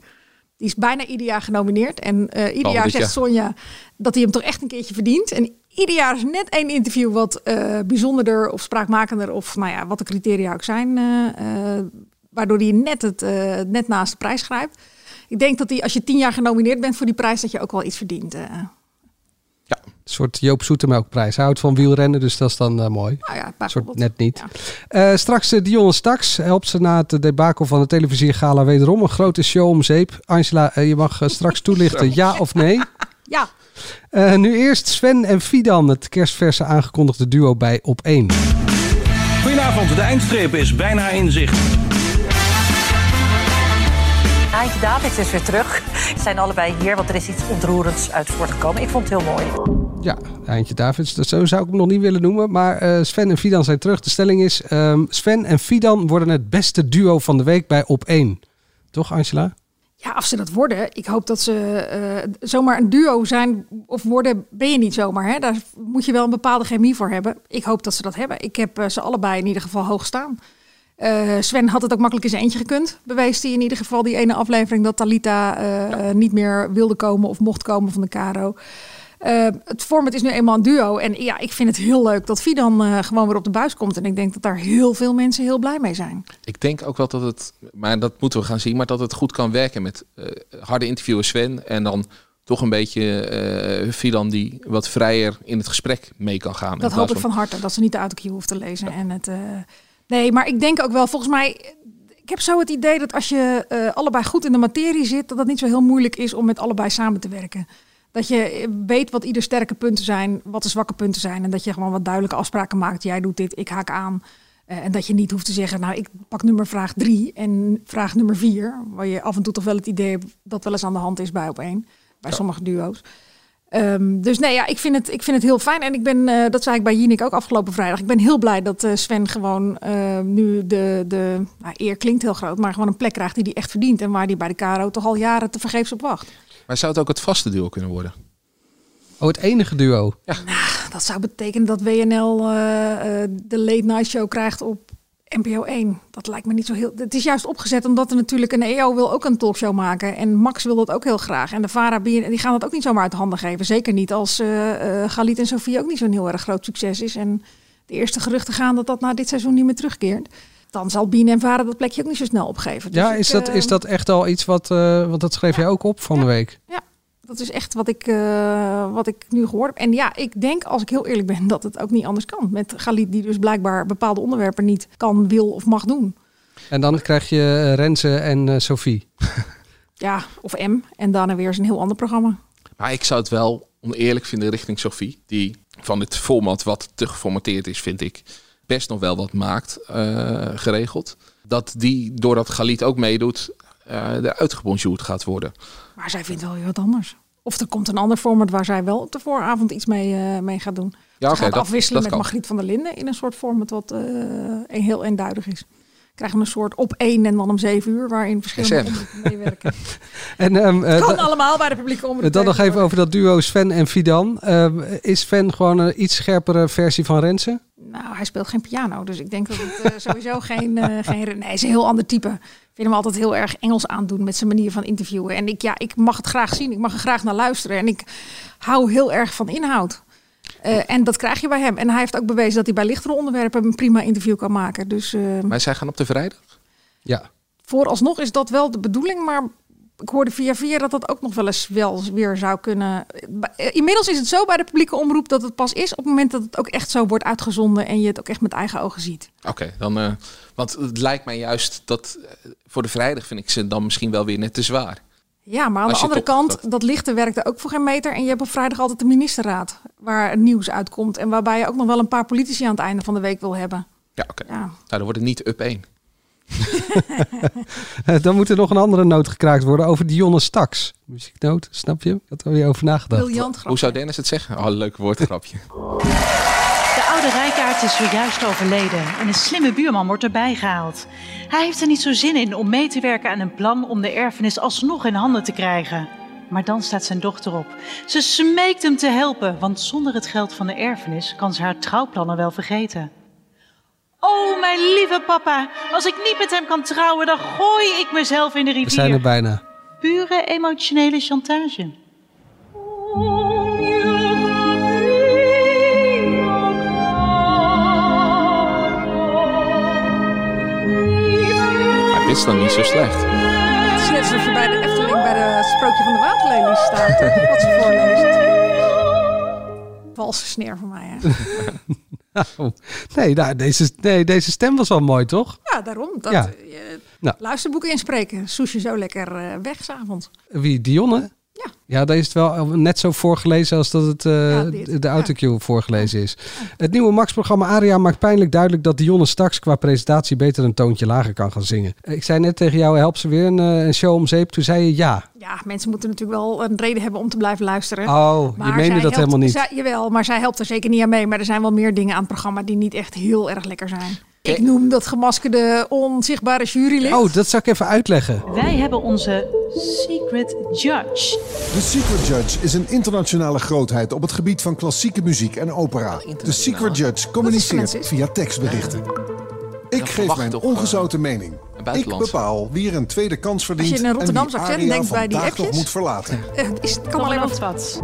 Die is bijna ieder jaar genomineerd. En eh, ieder jaar zegt. Sonja dat hij hem toch echt een keertje verdient. En ieder jaar is net één interview wat eh, bijzonderder of spraakmakender of nou ja, wat de criteria ook zijn. eh, eh, waardoor hij net, het, eh, net naast de prijs grijpt. Ik denk dat hij, als je tien jaar genomineerd bent voor die prijs, dat je ook wel iets verdient. eh. Een soort Joop Zoetemelkprijs. Hij houdt van wielrennen, dus dat is dan eh, mooi. Nou ja, Een soort net niet. Eh, straks uh, Dionne Staks helpt ze na het debakel van de televisiegala wederom een grote show om zeep. Angela, je mag straks toelichten ja of nee. Ja. Eh, nu eerst Sven en Fidan, het kerstverse aangekondigde duo bij Op 1. Goedenavond, de eindstreep is bijna in zicht. Aantje Davids is weer terug. Ze zijn allebei hier, want er is iets ontroerends uit voortgekomen. Ik vond het heel mooi. Ja, Eindje Davids, dat zo zou ik hem nog niet willen noemen. Maar eh, Sven en Fidan zijn terug. De stelling is, ehm, Sven en Fidan worden het beste duo van de week bij Op 1. Toch Angela? Ja, als ze dat worden, ik hoop dat ze eh, zomaar een duo zijn of worden, ben je niet zomaar. Hè? Daar moet je wel een bepaalde chemie voor hebben. Ik hoop dat ze dat hebben. Ik heb eh, ze allebei in ieder geval hoog staan. Eh, Sven had het ook makkelijk in zijn eentje gekund. Bewees hij in ieder geval die ene aflevering dat Talita eh, niet meer wilde komen of mocht komen van de Caro. Eh, het format is nu eenmaal een duo. En ja, ik vind het heel leuk dat Fidan gewoon weer op de buis komt. En ik denk dat daar heel veel mensen heel blij mee zijn. Ik denk ook wel dat het, maar dat moeten we gaan zien, maar dat het goed kan werken met harde interviewer Sven en dan toch een beetje Filan die wat vrijer in het gesprek mee kan gaan. Dat hoop ik van harte, dat ze niet de autocue hoeft te lezen. En het, nee, maar ik denk ook wel, volgens mij... Ik heb zo het idee dat als je eh, allebei goed in de materie zit... dat het niet zo heel moeilijk is om met allebei samen te werken. Dat je eh, weet wat ieder sterke punten zijn, wat de zwakke punten zijn. En dat je gewoon wat duidelijke afspraken maakt. Jij doet dit, ik haak aan. Eh, en dat je niet hoeft te zeggen, nou, ik pak nummer vraag drie en vraag nummer vier. Waar je af en toe toch wel het idee hebt dat wel eens aan de hand is bij op één. Bij sommige duo's. Ehm, dus nee, ja, ik vind, het, ik vind het heel fijn. En ik ben, eh, dat zei ik bij Jinek ook afgelopen vrijdag. Ik ben heel blij dat eh, Sven gewoon eh, nu de, de nou, eer klinkt heel groot, maar gewoon een plek krijgt die hij echt verdient. En waar hij bij de Caro toch al jaren te vergeefs op wacht. Maar zou het ook het vaste duo kunnen worden? Oh, het enige duo. Dat zou betekenen dat WNL eh, eh, de late night show krijgt op NPO 1. Dat lijkt me niet zo heel. Het is juist opgezet omdat er natuurlijk een EO wil ook een talkshow maken. En Max wil dat ook heel graag. En de Vara die gaan dat ook niet zomaar uit de handen geven. Zeker niet als eh Galit en Sofie ook niet zo'n heel erg groot succes is. En de eerste geruchten gaan dat dat na dit seizoen niet meer terugkeert. Dan zal Bien en Vara dat plekje ook niet zo snel opgeven. Dus Ja, ik, is dat, eh, is dat echt al iets wat, eh, want dat schreef jij ook op van de week. Ja, dat is echt wat ik, eh, wat ik nu gehoord heb. En ja, ik denk, als ik heel eerlijk ben, dat het ook niet anders kan. Met Galit die dus blijkbaar bepaalde onderwerpen niet kan, wil of mag doen. En dan krijg je eh, Renze en eh, Sophie. Ja, of M. En daarna weer eens een heel ander programma. Maar ik zou het wel oneerlijk vinden richting Sophie, die van het format wat te geformateerd is, vind ik, best nog wel wat maakt eh, geregeld. Dat die, doordat Galit ook meedoet, eh eruit gebonjourd gaat worden. Maar zij vindt wel weer wat anders. Of er komt een ander format waar zij wel op de vooravond iets mee, eh, mee gaat doen. Ja, gaat dat- afwisselen dat met. Margriet van der Linden in een soort format wat eh, een heel eenduidig is. Krijgen we een soort op één en dan om zeven uur, waarin verschillende meewerken. En eh, kan allemaal bij de publieke omroep. dan nog even over dat duo Sven en Fidan. Ehm, is Sven gewoon een iets scherpere versie van Renze? Nou, hij speelt geen piano, dus ik denk dat het sowieso geen, geen... Nee, hij is een heel ander type. Ik vind hem altijd heel erg Engels aandoen met zijn manier van interviewen. En ik, ja, ik mag het graag zien, ik mag er graag naar luisteren. En ik hou heel erg van inhoud. Eh, en dat krijg je bij hem. En hij heeft ook bewezen dat hij bij lichtere onderwerpen een prima interview kan maken. Dus eh, Maar zij gaan op de vrijdag? Ja. vooralsnog is dat wel de bedoeling, maar ik hoorde via via dat dat ook nog wel eens wel weer zou kunnen. Eh, Inmiddels is het zo bij de publieke omroep dat het pas is op het moment dat het ook echt zo wordt uitgezonden en je het ook echt met eigen ogen ziet. Oké, dan. eh, want het lijkt mij juist dat eh, voor de vrijdag vind ik ze dan misschien wel weer net te zwaar. Ja, maar aan de andere kant, dat... lichte werkte ook voor geen meter. En je hebt op vrijdag altijd de ministerraad waar nieuws uitkomt. En waarbij je ook nog wel een paar politici aan het einde van de week wil hebben. Ja, oké. Ja. Nou, dan wordt het niet up 1. Dan moet er nog een andere noot gekraakt worden over Dionne Staks. Muzieknoot, snap je? Dat heb je over nagedacht. Briljant. Hoe zou Dennis het zeggen? Oh, leuk woordgrapje. De oude rijkaard is zojuist overleden en een slimme buurman wordt erbij gehaald. Hij heeft er niet zo zin in om mee te werken aan een plan om de erfenis alsnog in handen te krijgen. Maar dan staat zijn dochter op. Ze smeekt hem te helpen, want zonder het geld van de erfenis kan ze haar trouwplannen wel vergeten. Oh, mijn lieve papa, als ik niet met hem kan trouwen, dan gooi ik mezelf in de rivier. We zijn er bijna. Pure emotionele chantage. Maar dit is dan niet zo slecht. Het is net alsof je bij de Efteling bij de sprookje van de waterlelies staat. Wat ze voorleest. Valse sneer voor mij. Hè? Nou, nee, nou, deze, nee, deze stem was wel mooi, toch? Ja, daarom. Dat, Ja. je Nou. Luisterboeken inspreken. Je zo lekker eh, weg s'avonds. Wie, Dionne? Ja. Ja, daar is het wel net zo voorgelezen als dat het eh, dit. de autocue voorgelezen is. Het nieuwe Max-programma Aria maakt pijnlijk duidelijk dat Dionne straks qua presentatie beter een toontje lager kan gaan zingen. Ik zei net tegen jou, help ze weer een, eh, een show om zeep. Toen zei je ja. Ja, mensen moeten natuurlijk wel een reden hebben om te blijven luisteren. Oh, je Maar meende zij dat helpt- helemaal niet. Zij, jawel, maar zij helpt er zeker niet aan mee. Maar er zijn wel meer dingen aan het programma die niet echt heel erg lekker zijn. Ik noem dat gemaskerde, onzichtbare jurylid. Oh, dat zou ik even uitleggen. Wij hebben onze Secret Judge. The Secret Judge is een internationale grootheid op het gebied van klassieke muziek en opera. De Secret Judge communiceert via tekstberichten. Ik geef mijn toch, ongezouten mening. Ik bepaal wie er een tweede kans verdient Als je een en wie Rotterdamse accent denkt bij die appjes. moet verlaten. Eh, is, het kan alleen maar wat.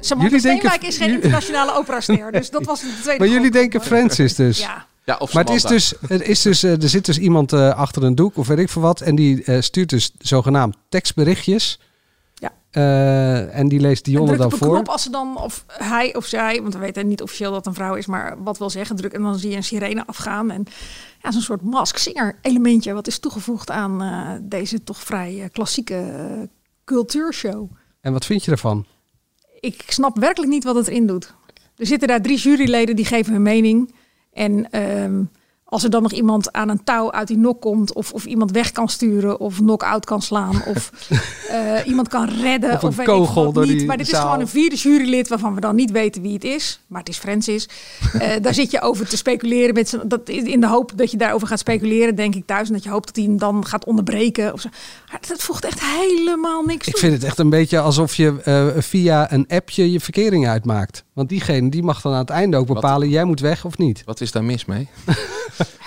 Samantha Jullie denken- is geen internationale operaster. Dus dat was de tweede Maar jullie denken Francis dus. Ja. Ja, of Maar het is dus, er, is dus, eh, er zit dus iemand eh, achter een doek of weet ik veel wat. En die eh, stuurt dus zogenaamd tekstberichtjes. Ja. Eh, en die leest Dionne dan op een voor. knop als ze dan, of hij of zij, want we weten niet officieel dat het een vrouw is, maar wat wil zeggen, druk en dan zie je een sirene afgaan. En ja, zo'n soort mask-singer elementje wat is toegevoegd aan eh, deze toch vrij eh, klassieke cultuurshow. En wat vind je ervan? Ik snap werkelijk niet wat het erin doet. Er zitten daar drie juryleden die geven hun mening. En ehm, als er dan nog iemand aan een touw uit die nok komt, of, of iemand weg kan sturen, of knock-out kan slaan, of eh, iemand kan redden, Of een weet kogel wat door niet. die Maar dit is gewoon een vierde jurylid waarvan we dan niet weten wie het is. Maar het is Francis. Eh, daar zit je over te speculeren. Met dat, in de hoop dat je daarover gaat speculeren, denk ik thuis. En dat je hoopt dat hij hem dan gaat onderbreken. Of zo. Maar dat voegt echt helemaal niks Ik toe. vind het echt een beetje alsof je eh, via een appje je verkering uitmaakt. Want diegene die mag dan aan het einde ook bepalen, jij moet weg of niet. Wat is daar mis mee?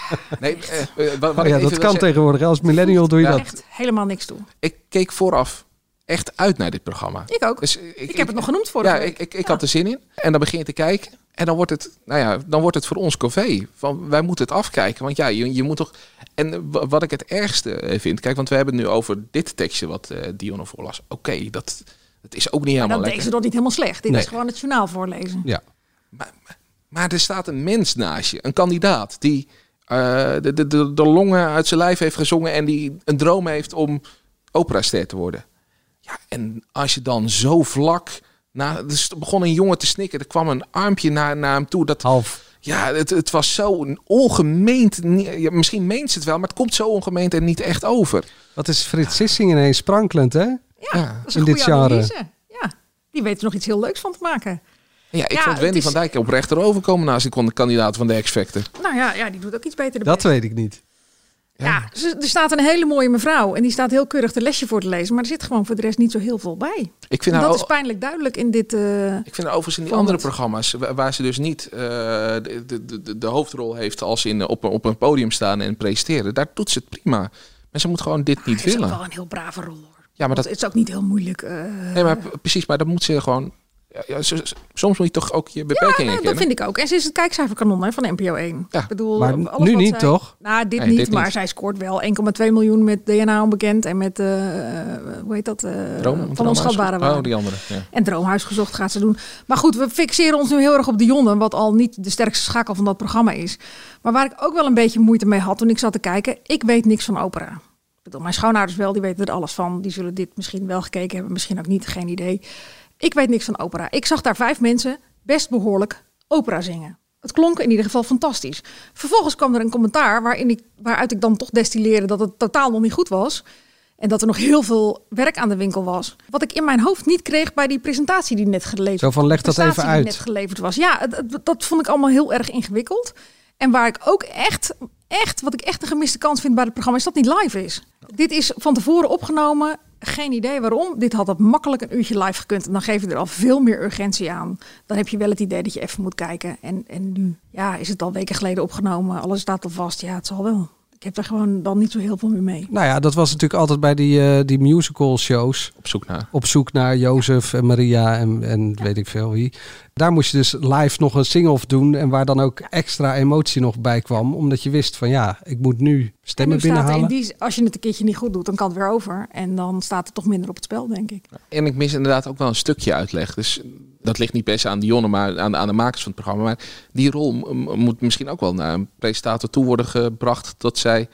nee, eh, eh, wat, wat Oh ja, dat kan zeggen- tegenwoordig. Als millennial doe je Ja. dat. Echt helemaal niks toe. Ik keek vooraf echt uit naar dit programma. Ik ook. Dus ik, heb het nog genoemd vorige Ja, week. ik, ik, ik had er zin in. En dan begin je te kijken. En dan wordt het, nou ja, dan wordt het voor ons covee. Van, wij moeten het afkijken. Want ja, je, je moet toch... En eh, wa- wat ik het ergste eh, vind... Kijk, want we hebben het nu over dit tekstje wat eh Dionne voorlas. Oké, dat, dat is ook niet Maar helemaal dan lekker. deed ze dat niet helemaal slecht. Dit Nee. is gewoon het journaal voorlezen. Ja. Maar er staat een mens naast je. Een kandidaat die eh, de, de, de, de longen uit zijn lijf heeft gezongen... en die een droom heeft om operaster te worden. Ja, en als je dan zo vlak... Na, dus er begon een jongen te snikken. Er kwam een armpje naar, naar hem toe. Dat, Half. Ja, het, het was zo een ongemeend... misschien meent ze het wel, maar het komt zo ongemeend en niet echt over. Wat is Frits Sissing ineens sprankelend, hè? Ja, dat is een in dit genre. analyse. Ja, die weten er nog iets heel leuks van te maken. Ja, ik Ja, vond Wendy is- van Dijk oprecht erover komen naast de kon- kandidaat van de X-Factor. Nou ja, ja, die doet ook iets beter. de Dat best. weet ik niet. Ja, ze- er staat een hele mooie mevrouw en die staat heel keurig de lesje voor te lezen, maar er zit gewoon voor de rest niet zo heel veel bij. Ik vind En dat is pijnlijk duidelijk in dit. eh, Ik vind overigens in die andere programma's, wa- waar ze dus niet eh, de, de, de, de hoofdrol heeft als in op, een- op een podium staan en presenteren, daar doet ze het prima. Maar ze moet gewoon dit niet het is ook willen. wel een heel brave rol hoor. Ja, maar Want dat, het is ook niet heel moeilijk. eh, nee, maar precies, maar dan moet ze gewoon. Ja, ja, soms moet je toch ook je Ja, beperkingen nee, dat kennen. vind ik ook. En ze is het kijkcijferkanon hè, van NPO 1. Ja. Ik bedoel, Maar alles nu wat niet, zij- toch? Nou, dit Nee, niet, dit maar niet. zij scoort wel 1,2 miljoen met DNA onbekend en met, eh, eh, hoe heet dat, eh, Droom- van onschatbare Oh, waarde. die andere. Ja. En Droomhuis gezocht gaat ze doen. Maar goed, we fixeren ons nu heel erg op Dionne, wat al niet de sterkste schakel van dat programma is. Maar waar ik ook wel een beetje moeite mee had toen ik zat te kijken, ik weet niks van opera. Ik bedoel, mijn schoonouders wel, die weten er alles van. Die zullen dit misschien wel gekeken hebben, misschien ook niet, geen idee. Ik weet niks van opera. Ik zag daar vijf mensen best behoorlijk opera zingen. Het klonk in ieder geval fantastisch. Vervolgens kwam er een commentaar waarin ik, waaruit ik dan toch destilleerde dat het totaal nog niet goed was. En dat er nog heel veel werk aan de winkel was. Wat ik in mijn hoofd niet kreeg bij die presentatie die net geleverd Zo van, leg dat even die uit. net geleverd was. Ja, het- dat vond ik allemaal heel erg ingewikkeld. En waar ik ook echt, echt, wat ik echt een gemiste kans vind bij het programma, is dat het niet live is. Dit is van tevoren opgenomen. Geen idee waarom. Dit had het makkelijk een uurtje live gekund. En dan geef je er al veel meer urgentie aan. Dan heb je wel het idee dat je even moet kijken. En, en nu ja, is het al weken geleden opgenomen. Alles staat al vast. Ja, het zal wel. Ik heb er gewoon dan niet zo heel veel meer mee. Nou ja, dat was natuurlijk altijd bij die, eh, die musical shows. Op zoek naar. Op zoek naar Jozef en Maria en, en weet ik veel wie. Daar moest je dus live nog een sing-off doen. En waar dan ook extra emotie nog bij kwam. Omdat je wist van ja, ik moet nu En stemmen nu staat er in binnenhalen. die, als je het een keertje niet goed doet, dan kan het weer over. En dan staat er toch minder op het spel, denk ik. En ik mis inderdaad ook wel een stukje uitleg. Dus dat ligt niet per se aan Dionne, maar aan, aan de makers van het programma. Maar die rol moet misschien ook wel naar een presentator toe worden gebracht. Dat zij,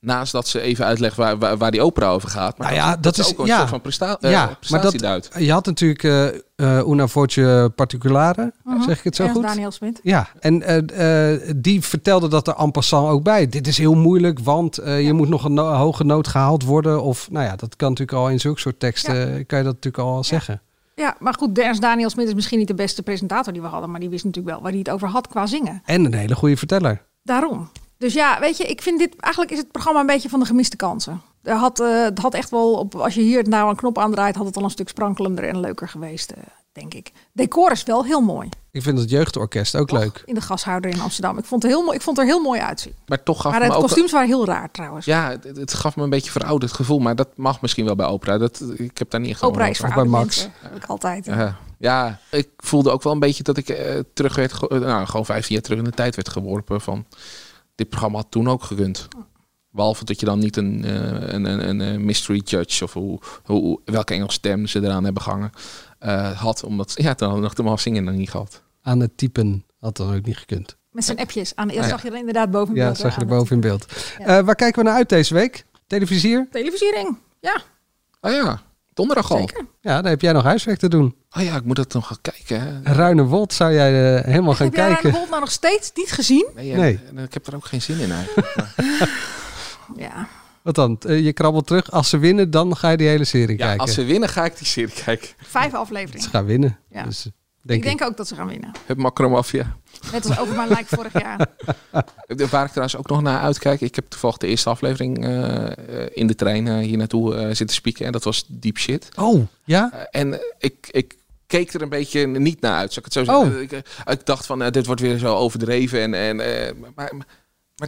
naast dat ze even uitlegt waar, waar, waar die opera over gaat. Maar Nou ja, dat, dat is ook een ja, soort van presta eh, ja, maar prestatie dat, duidt. je had natuurlijk eh eh, Una Voce Particulare, Mhm. zeg ik het zo Ernst goed? Daniel Smit. Ja, en eh, eh, die vertelde dat er en passant ook bij. Dit is heel moeilijk, want eh, je moet nog een no- hoge noot gehaald worden. Of nou ja, dat kan natuurlijk al in zulke soort teksten, kan je dat natuurlijk al zeggen. Ja, maar goed, Ernst Daniel Smit is misschien niet de beste presentator die we hadden. Maar die wist natuurlijk wel waar hij het over had qua zingen. En een hele goede verteller. Daarom. Dus ja, weet je, ik vind dit eigenlijk is het programma een beetje van de gemiste kansen. Er had, eh, het had echt wel, op, als je hier nou een knop aandraait, had het al een stuk sprankelender en leuker geweest, eh, denk ik. Decor is wel heel mooi. Ik vind het jeugdorkest ook leuk. In de gashouder in Amsterdam. Ik vond het, heel mooi, ik vond het er heel mooi uitzien. Maar toch gaf Maar me de ook... kostuums waren heel raar trouwens. Ja, het, het gaf me een beetje verouderd gevoel. Maar dat mag misschien wel bij opera. Dat, ik heb daar niet echt Opera is voor oude mensen. Heb ik altijd. Ja. ja, ik voelde ook wel een beetje dat ik eh, terug werd, ge- eh, nou, gewoon 15 jaar terug in de tijd werd geworpen van dit programma had toen ook gekund. Behalve dat je dan niet een, eh, een, een, een, mystery judge of hoe, hoe, welke Engelse stem ze eraan hebben gehangen eh, had. Omdat, ja, dan hadden we nog de zingen nog niet gehad. Aan het typen had dan ook niet gekund. Met zijn appjes. Aan, dat Ah, ja. zag je er inderdaad boven in Ja, beeld, zag hè, je er boven in beeld. Ja. Eh, waar kijken we naar uit deze week? Televisier? Televisiering. Ja, Oh ja, donderdag al. zeker. Ja, dan heb jij nog huiswerk te doen. Oh ja, ik moet dat nog gaan kijken. Hè. Ruinewold zou jij eh, helemaal gaan Heb jij kijken. Ruinewold nou nog steeds niet gezien? Nee, Nee. ik heb er ook geen zin in eigenlijk. Ja. Wat dan? Eh, je krabbelt terug. Als ze winnen, dan ga je die hele serie ja, kijken. als ze winnen ga ik die serie kijken. Vijf afleveringen. Ze gaan winnen. Ja. Dus, eh, denk ik denk ook dat ze gaan winnen. Het Makromafia. Net als over mijn lijk vorig jaar. Waar ik trouwens ook nog naar uitkijk. Ik heb toevallig de eerste aflevering eh, eh, in de trein hier naartoe zitten spieken. En dat was Deep Shit. Oh, ja? En ik, ik keek er een beetje niet naar uit, zou ik het zo zeggen. Oh. Ik, ik dacht van, dit wordt weer zo overdreven. En, en, eh, maar, maar,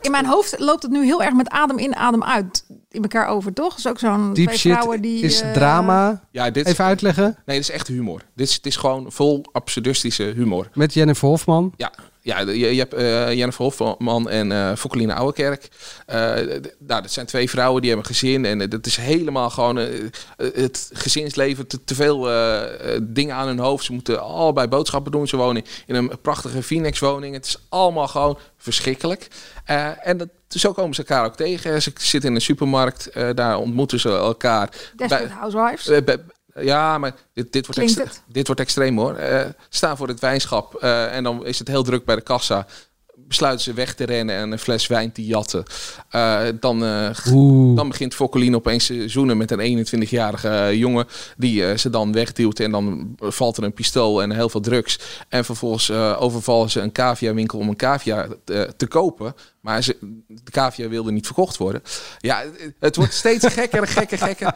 In mijn hoofd loopt het nu heel erg met adem in, adem uit in elkaar over, toch? is ook zo'n Deep shit vrouwen die... is eh, drama. ja, dit, Even uitleggen. Nee, dit is echt humor. Dit is, het is gewoon vol absurdistische humor. Met Jennifer Hofman. Ja, ja je, je hebt eh Jennifer Hofman en eh Fokkeline Ouwekerk. Eh, nou, dat zijn twee vrouwen die hebben een gezin. En dat is helemaal gewoon het gezinsleven. Te, te veel dingen aan hun hoofd. Ze moeten allebei boodschappen doen. Ze wonen in een prachtige Phoenix woning. Het is allemaal gewoon verschrikkelijk. En dat, zo komen ze elkaar ook tegen. Ze zitten in een supermarkt. daar ontmoeten ze elkaar. Desperate Bij- Housewives. bij- ja, maar dit, dit, wordt extre- dit wordt extreem hoor. Eh, staan voor het wijnschap eh, en dan is het heel druk bij de kassa. Besluiten ze weg te rennen en een fles wijn te jatten. Eh, dan, eh, dan begint Fokkeline opeens te zoenen met een 21-jarige eh, jongen. Die ze dan wegduwt en dan valt er een pistool en heel veel drugs. En vervolgens overvallen ze een caviawinkel om een cavia te, te kopen. Maar ze, de cavia wilde niet verkocht worden. Ja, het, wordt steeds gekker en gekker, gekker.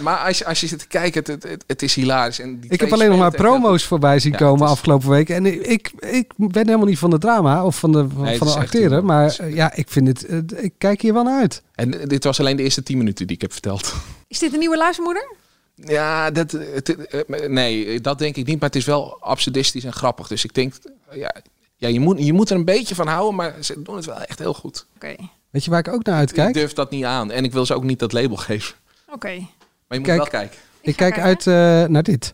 Maar als je, als je zit te kijken, het, het, het is hilarisch. En die Ik heb alleen nog maar promo's voorbij zien Ja, komen is- afgelopen week. En ik, ik, ik ben helemaal niet van de drama of van de, Nee, van acteren. Maar eh, ja, ik vind het. eh, ik kijk hier wel naar uit. En dit was alleen de eerste 10 minuten die ik heb verteld. Is dit een nieuwe luistermoeder? Ja, dat, het, eh, nee, dat denk ik niet. Maar het is wel absurdistisch en grappig. Dus ik denk, ja, ja je, moet, je moet er een beetje van houden. Maar ze doen het wel echt heel goed. Oké. Weet je waar ik ook naar Ik uitkijk? durf dat niet aan. En ik wil ze ook niet dat label geven. Oké. Maar je moet Kijk. wel kijken. Ik kijk uit eh, naar dit.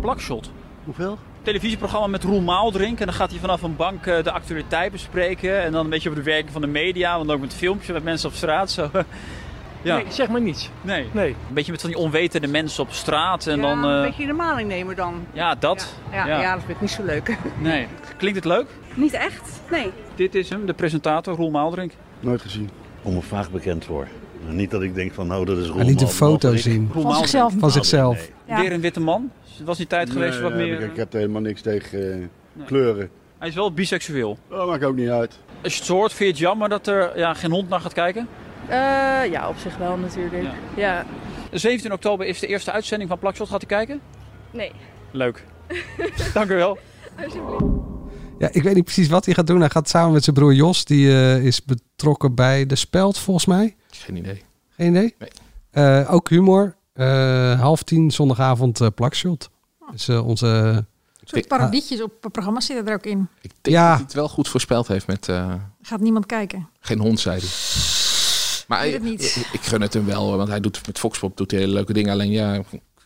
Plakshot. Hoeveel? Televisieprogramma met Roel Maaldrink. En dan gaat hij vanaf een bank eh, de actualiteit bespreken. En dan een beetje over de werking van de media. Want ook met filmpjes met mensen op straat. Zo. ja. Nee, zeg maar niets. Nee. Nee. Een beetje met van die onwetende mensen op straat. En Ja, dan, een eh, beetje de maling nemen dan. ja, dat. Ja, ja. dat vind ik niet zo leuk. Nee. Klinkt het leuk? Niet echt? Nee. Dit is hem, de presentator Roel Maaldrink. Nooit gezien. Om me vaag bekend voor. Niet dat ik denk van, nou, dat is Roel Hij liet een foto zien. Van zichzelf. Van zichzelf. Ja. Weer een witte man. Het was die tijd geweest Nee, wat heb meer... Ik, ik heb er helemaal niks tegen eh, kleuren. Hij is wel biseksueel. Dat maakt ook niet uit. Als je het zo hoort, vind je het jammer dat er ja, geen hond naar gaat kijken? Eh, ja, op zich wel natuurlijk. Ja. 17 oktober is de eerste uitzending van Plakshot. Gaat u kijken? Nee. Leuk. Dank u wel. Ja, ik weet niet precies wat hij gaat doen. Hij gaat samen met zijn broer Jos, die eh, is betrokken bij De Speld, volgens mij. Geen idee. Geen idee? Eh, ook humor. Eh, half tien zondagavond eh plakshot. Dus eh, onze... Een soort parodietjes op programma's zitten er ook in. Ik denk Ja. dat hij het wel goed voorspeld heeft met eh, Gaat niemand kijken. geen hond, zei hij. Maar ik, niet. ik, ik gun het hem wel, hoor, want hij doet met Foxpop doet hij hele leuke dingen. Alleen ja, ik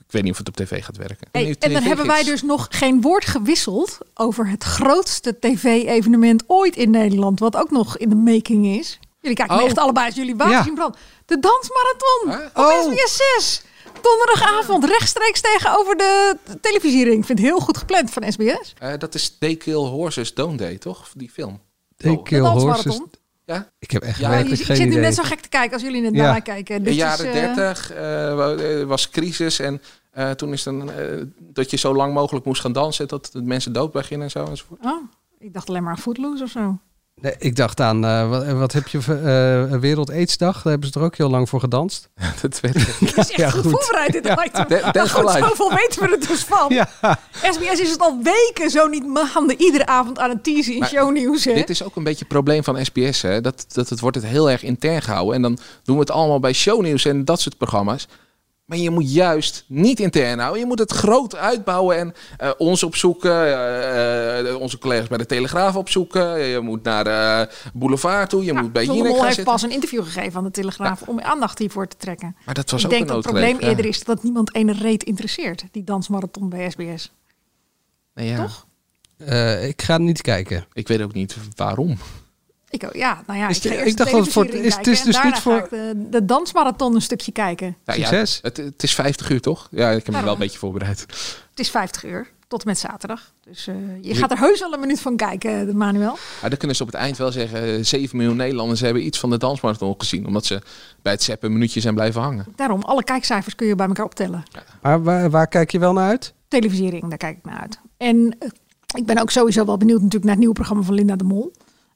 weet niet of het op tv gaat werken. Hey, Nee, en dan hebben wij dus nog geen woord gewisseld over het grootste tv-evenement ooit in Nederland, wat ook nog in de making is. Jullie kijken Oh. echt allebei als jullie water Ja. zien branden. De dansmarathon op Oh. SBS 6. Donderdagavond, rechtstreeks tegenover de televisiering. Ik vind het heel goed gepland van SBS. Eh, dat is They Kill Horses Don't They, toch? Die film. They Kill De Horses. dansmarathon. Ja? Ik heb echt Ja, Ja, je, werkelijk ik zit nu net zo gek te kijken als jullie net Ja. naar mij kijken. In Dit de is, jaren eh, 30 eh, wa- eh, was crisis en eh, toen is dan eh, dat je zo lang mogelijk moest gaan dansen dat de mensen dood beginnen en zo enzovoort. Oh, ik dacht alleen maar aan Footloose of zo. Nee, ik dacht aan, eh, wat, wat heb je, voor, eh Wereld Aidsdag? Daar hebben ze er ook heel lang voor gedanst. dat weet ik. Het is echt goed, voorbereid dit Ja. item. De- Maar goed, Life. zoveel weten we er dus van. Ja. SBS is het al weken zo niet maanden iedere avond aan het teasen in Maar shownieuws. Hè? Dit is ook een beetje het probleem van SBS. Hè? Dat, dat het wordt het heel erg intern gehouden. En dan doen we het allemaal bij shownieuws en dat soort programma's. Maar je moet juist niet intern houden. Je moet het groot uitbouwen en eh, ons opzoeken. eh, eh, onze collega's bij de Telegraaf opzoeken. Je moet naar Boulevard toe. Je moet bij Jinek gaan heeft zitten. pas een interview gegeven aan de Telegraaf om aandacht hiervoor te trekken. Maar dat was ik ook denk een dat het probleem ja. eerder is dat niemand ene reet interesseert. Die dansmarathon bij SBS. Nee, ja. Toch? Eh, ik ga niet kijken. Ik weet ook niet waarom. Ik, ook- ja, nou ja, Is ik, dacht dat het voor- is- het is dus niet voor- ga ik de, de dansmarathon een stukje kijken. Nou ja, Succes. het, het is 50 uur, toch? Ja, ik heb me wel een beetje voorbereid. Het is 50 uur, tot en met zaterdag. Dus eh, je gaat er heus wel een minuut van kijken, de Manuel. Maar dan kunnen ze op het eind wel zeggen... eh, 7 miljoen Nederlanders hebben iets van de dansmarathon gezien. Omdat ze bij het zeppen een minuutje zijn blijven hangen. Daarom, alle kijkcijfers kun je bij elkaar optellen. Maar waar, waar kijk je wel naar uit? Televisiering, daar kijk ik naar uit. En eh, ik ben ook sowieso wel benieuwd natuurlijk naar het nieuwe programma van Linda de Mol.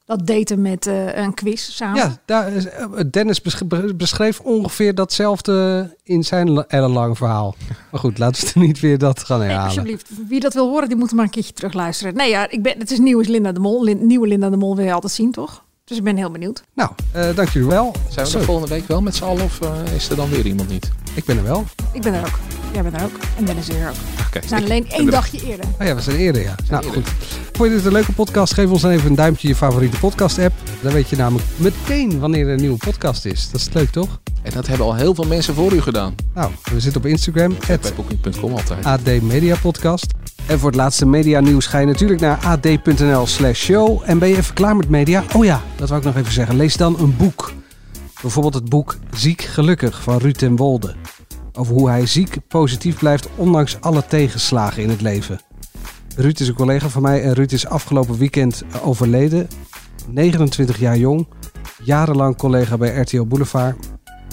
Dat daten met eh, een quiz samen. Ja, daar is, eh, Dennis besch- be- beschreef ongeveer datzelfde in zijn la- ellenlang verhaal. Maar goed, laten we er niet weer dat gaan Nee, herhalen. alsjeblieft. Wie dat wil horen, die moet maar een keertje terug luisteren. Nee, ja, ik ben, het is nieuw is Linda de Mol. Lin- nieuwe Linda de Mol wil je altijd zien, toch? Dus ik ben heel benieuwd. Nou, eh, dank jullie wel. Zijn we Zo, er volgende week wel met z'n allen of eh, is er dan weer iemand niet? ik ben er wel. Ik ben er ook. Jij bent er ook. En Dennis is er ook. We zijn ik alleen één er- dagje eerder. Oh ja, we zijn eerder, ja. Nou eerder. goed. Vond je dit een leuke podcast? Geef ons dan even een duimpje in je favoriete podcast-app. Dan weet je namelijk meteen wanneer er een nieuwe podcast is. Dat is leuk, toch? En dat hebben al heel veel mensen voor u gedaan. Nou, we zitten op Instagram, booking.com altijd. AD Media Podcast. En voor het laatste media nieuws ga je natuurlijk naar ad.nl slash show. En ben je even klaar met media? Oh ja, dat wou ik nog even zeggen. Lees dan een boek. Bijvoorbeeld het boek Ziek Gelukkig van Ruud ten Wolde. Over hoe hij ziek positief blijft ondanks alle tegenslagen in het leven. Ruud is een collega van mij en Ruud is afgelopen weekend overleden. 29 jaar jong, jarenlang collega bij RTL Boulevard.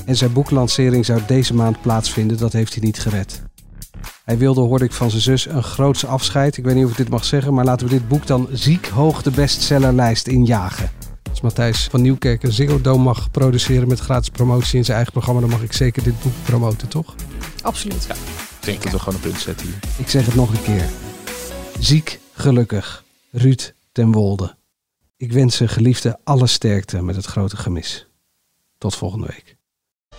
En zijn boeklancering zou deze maand plaatsvinden, dat heeft hij niet gered. Hij wilde, hoorde ik van zijn zus, een groots afscheid. Ik weet niet of ik dit mag zeggen, maar laten we dit boek dan ziek hoog de bestsellerlijst injagen. Als Matthijs van Nieuwkerk een Ziggo Dome mag produceren met gratis promotie in zijn eigen programma, dan mag ik zeker dit boek promoten, toch? Absoluut. Ik denk dat we gewoon een punt zetten hier. Ik zeg het nog een keer. Ziek, gelukkig. Ruud ten Wolde. Ik wens zijn geliefde alle sterkte met het grote gemis. Tot volgende week.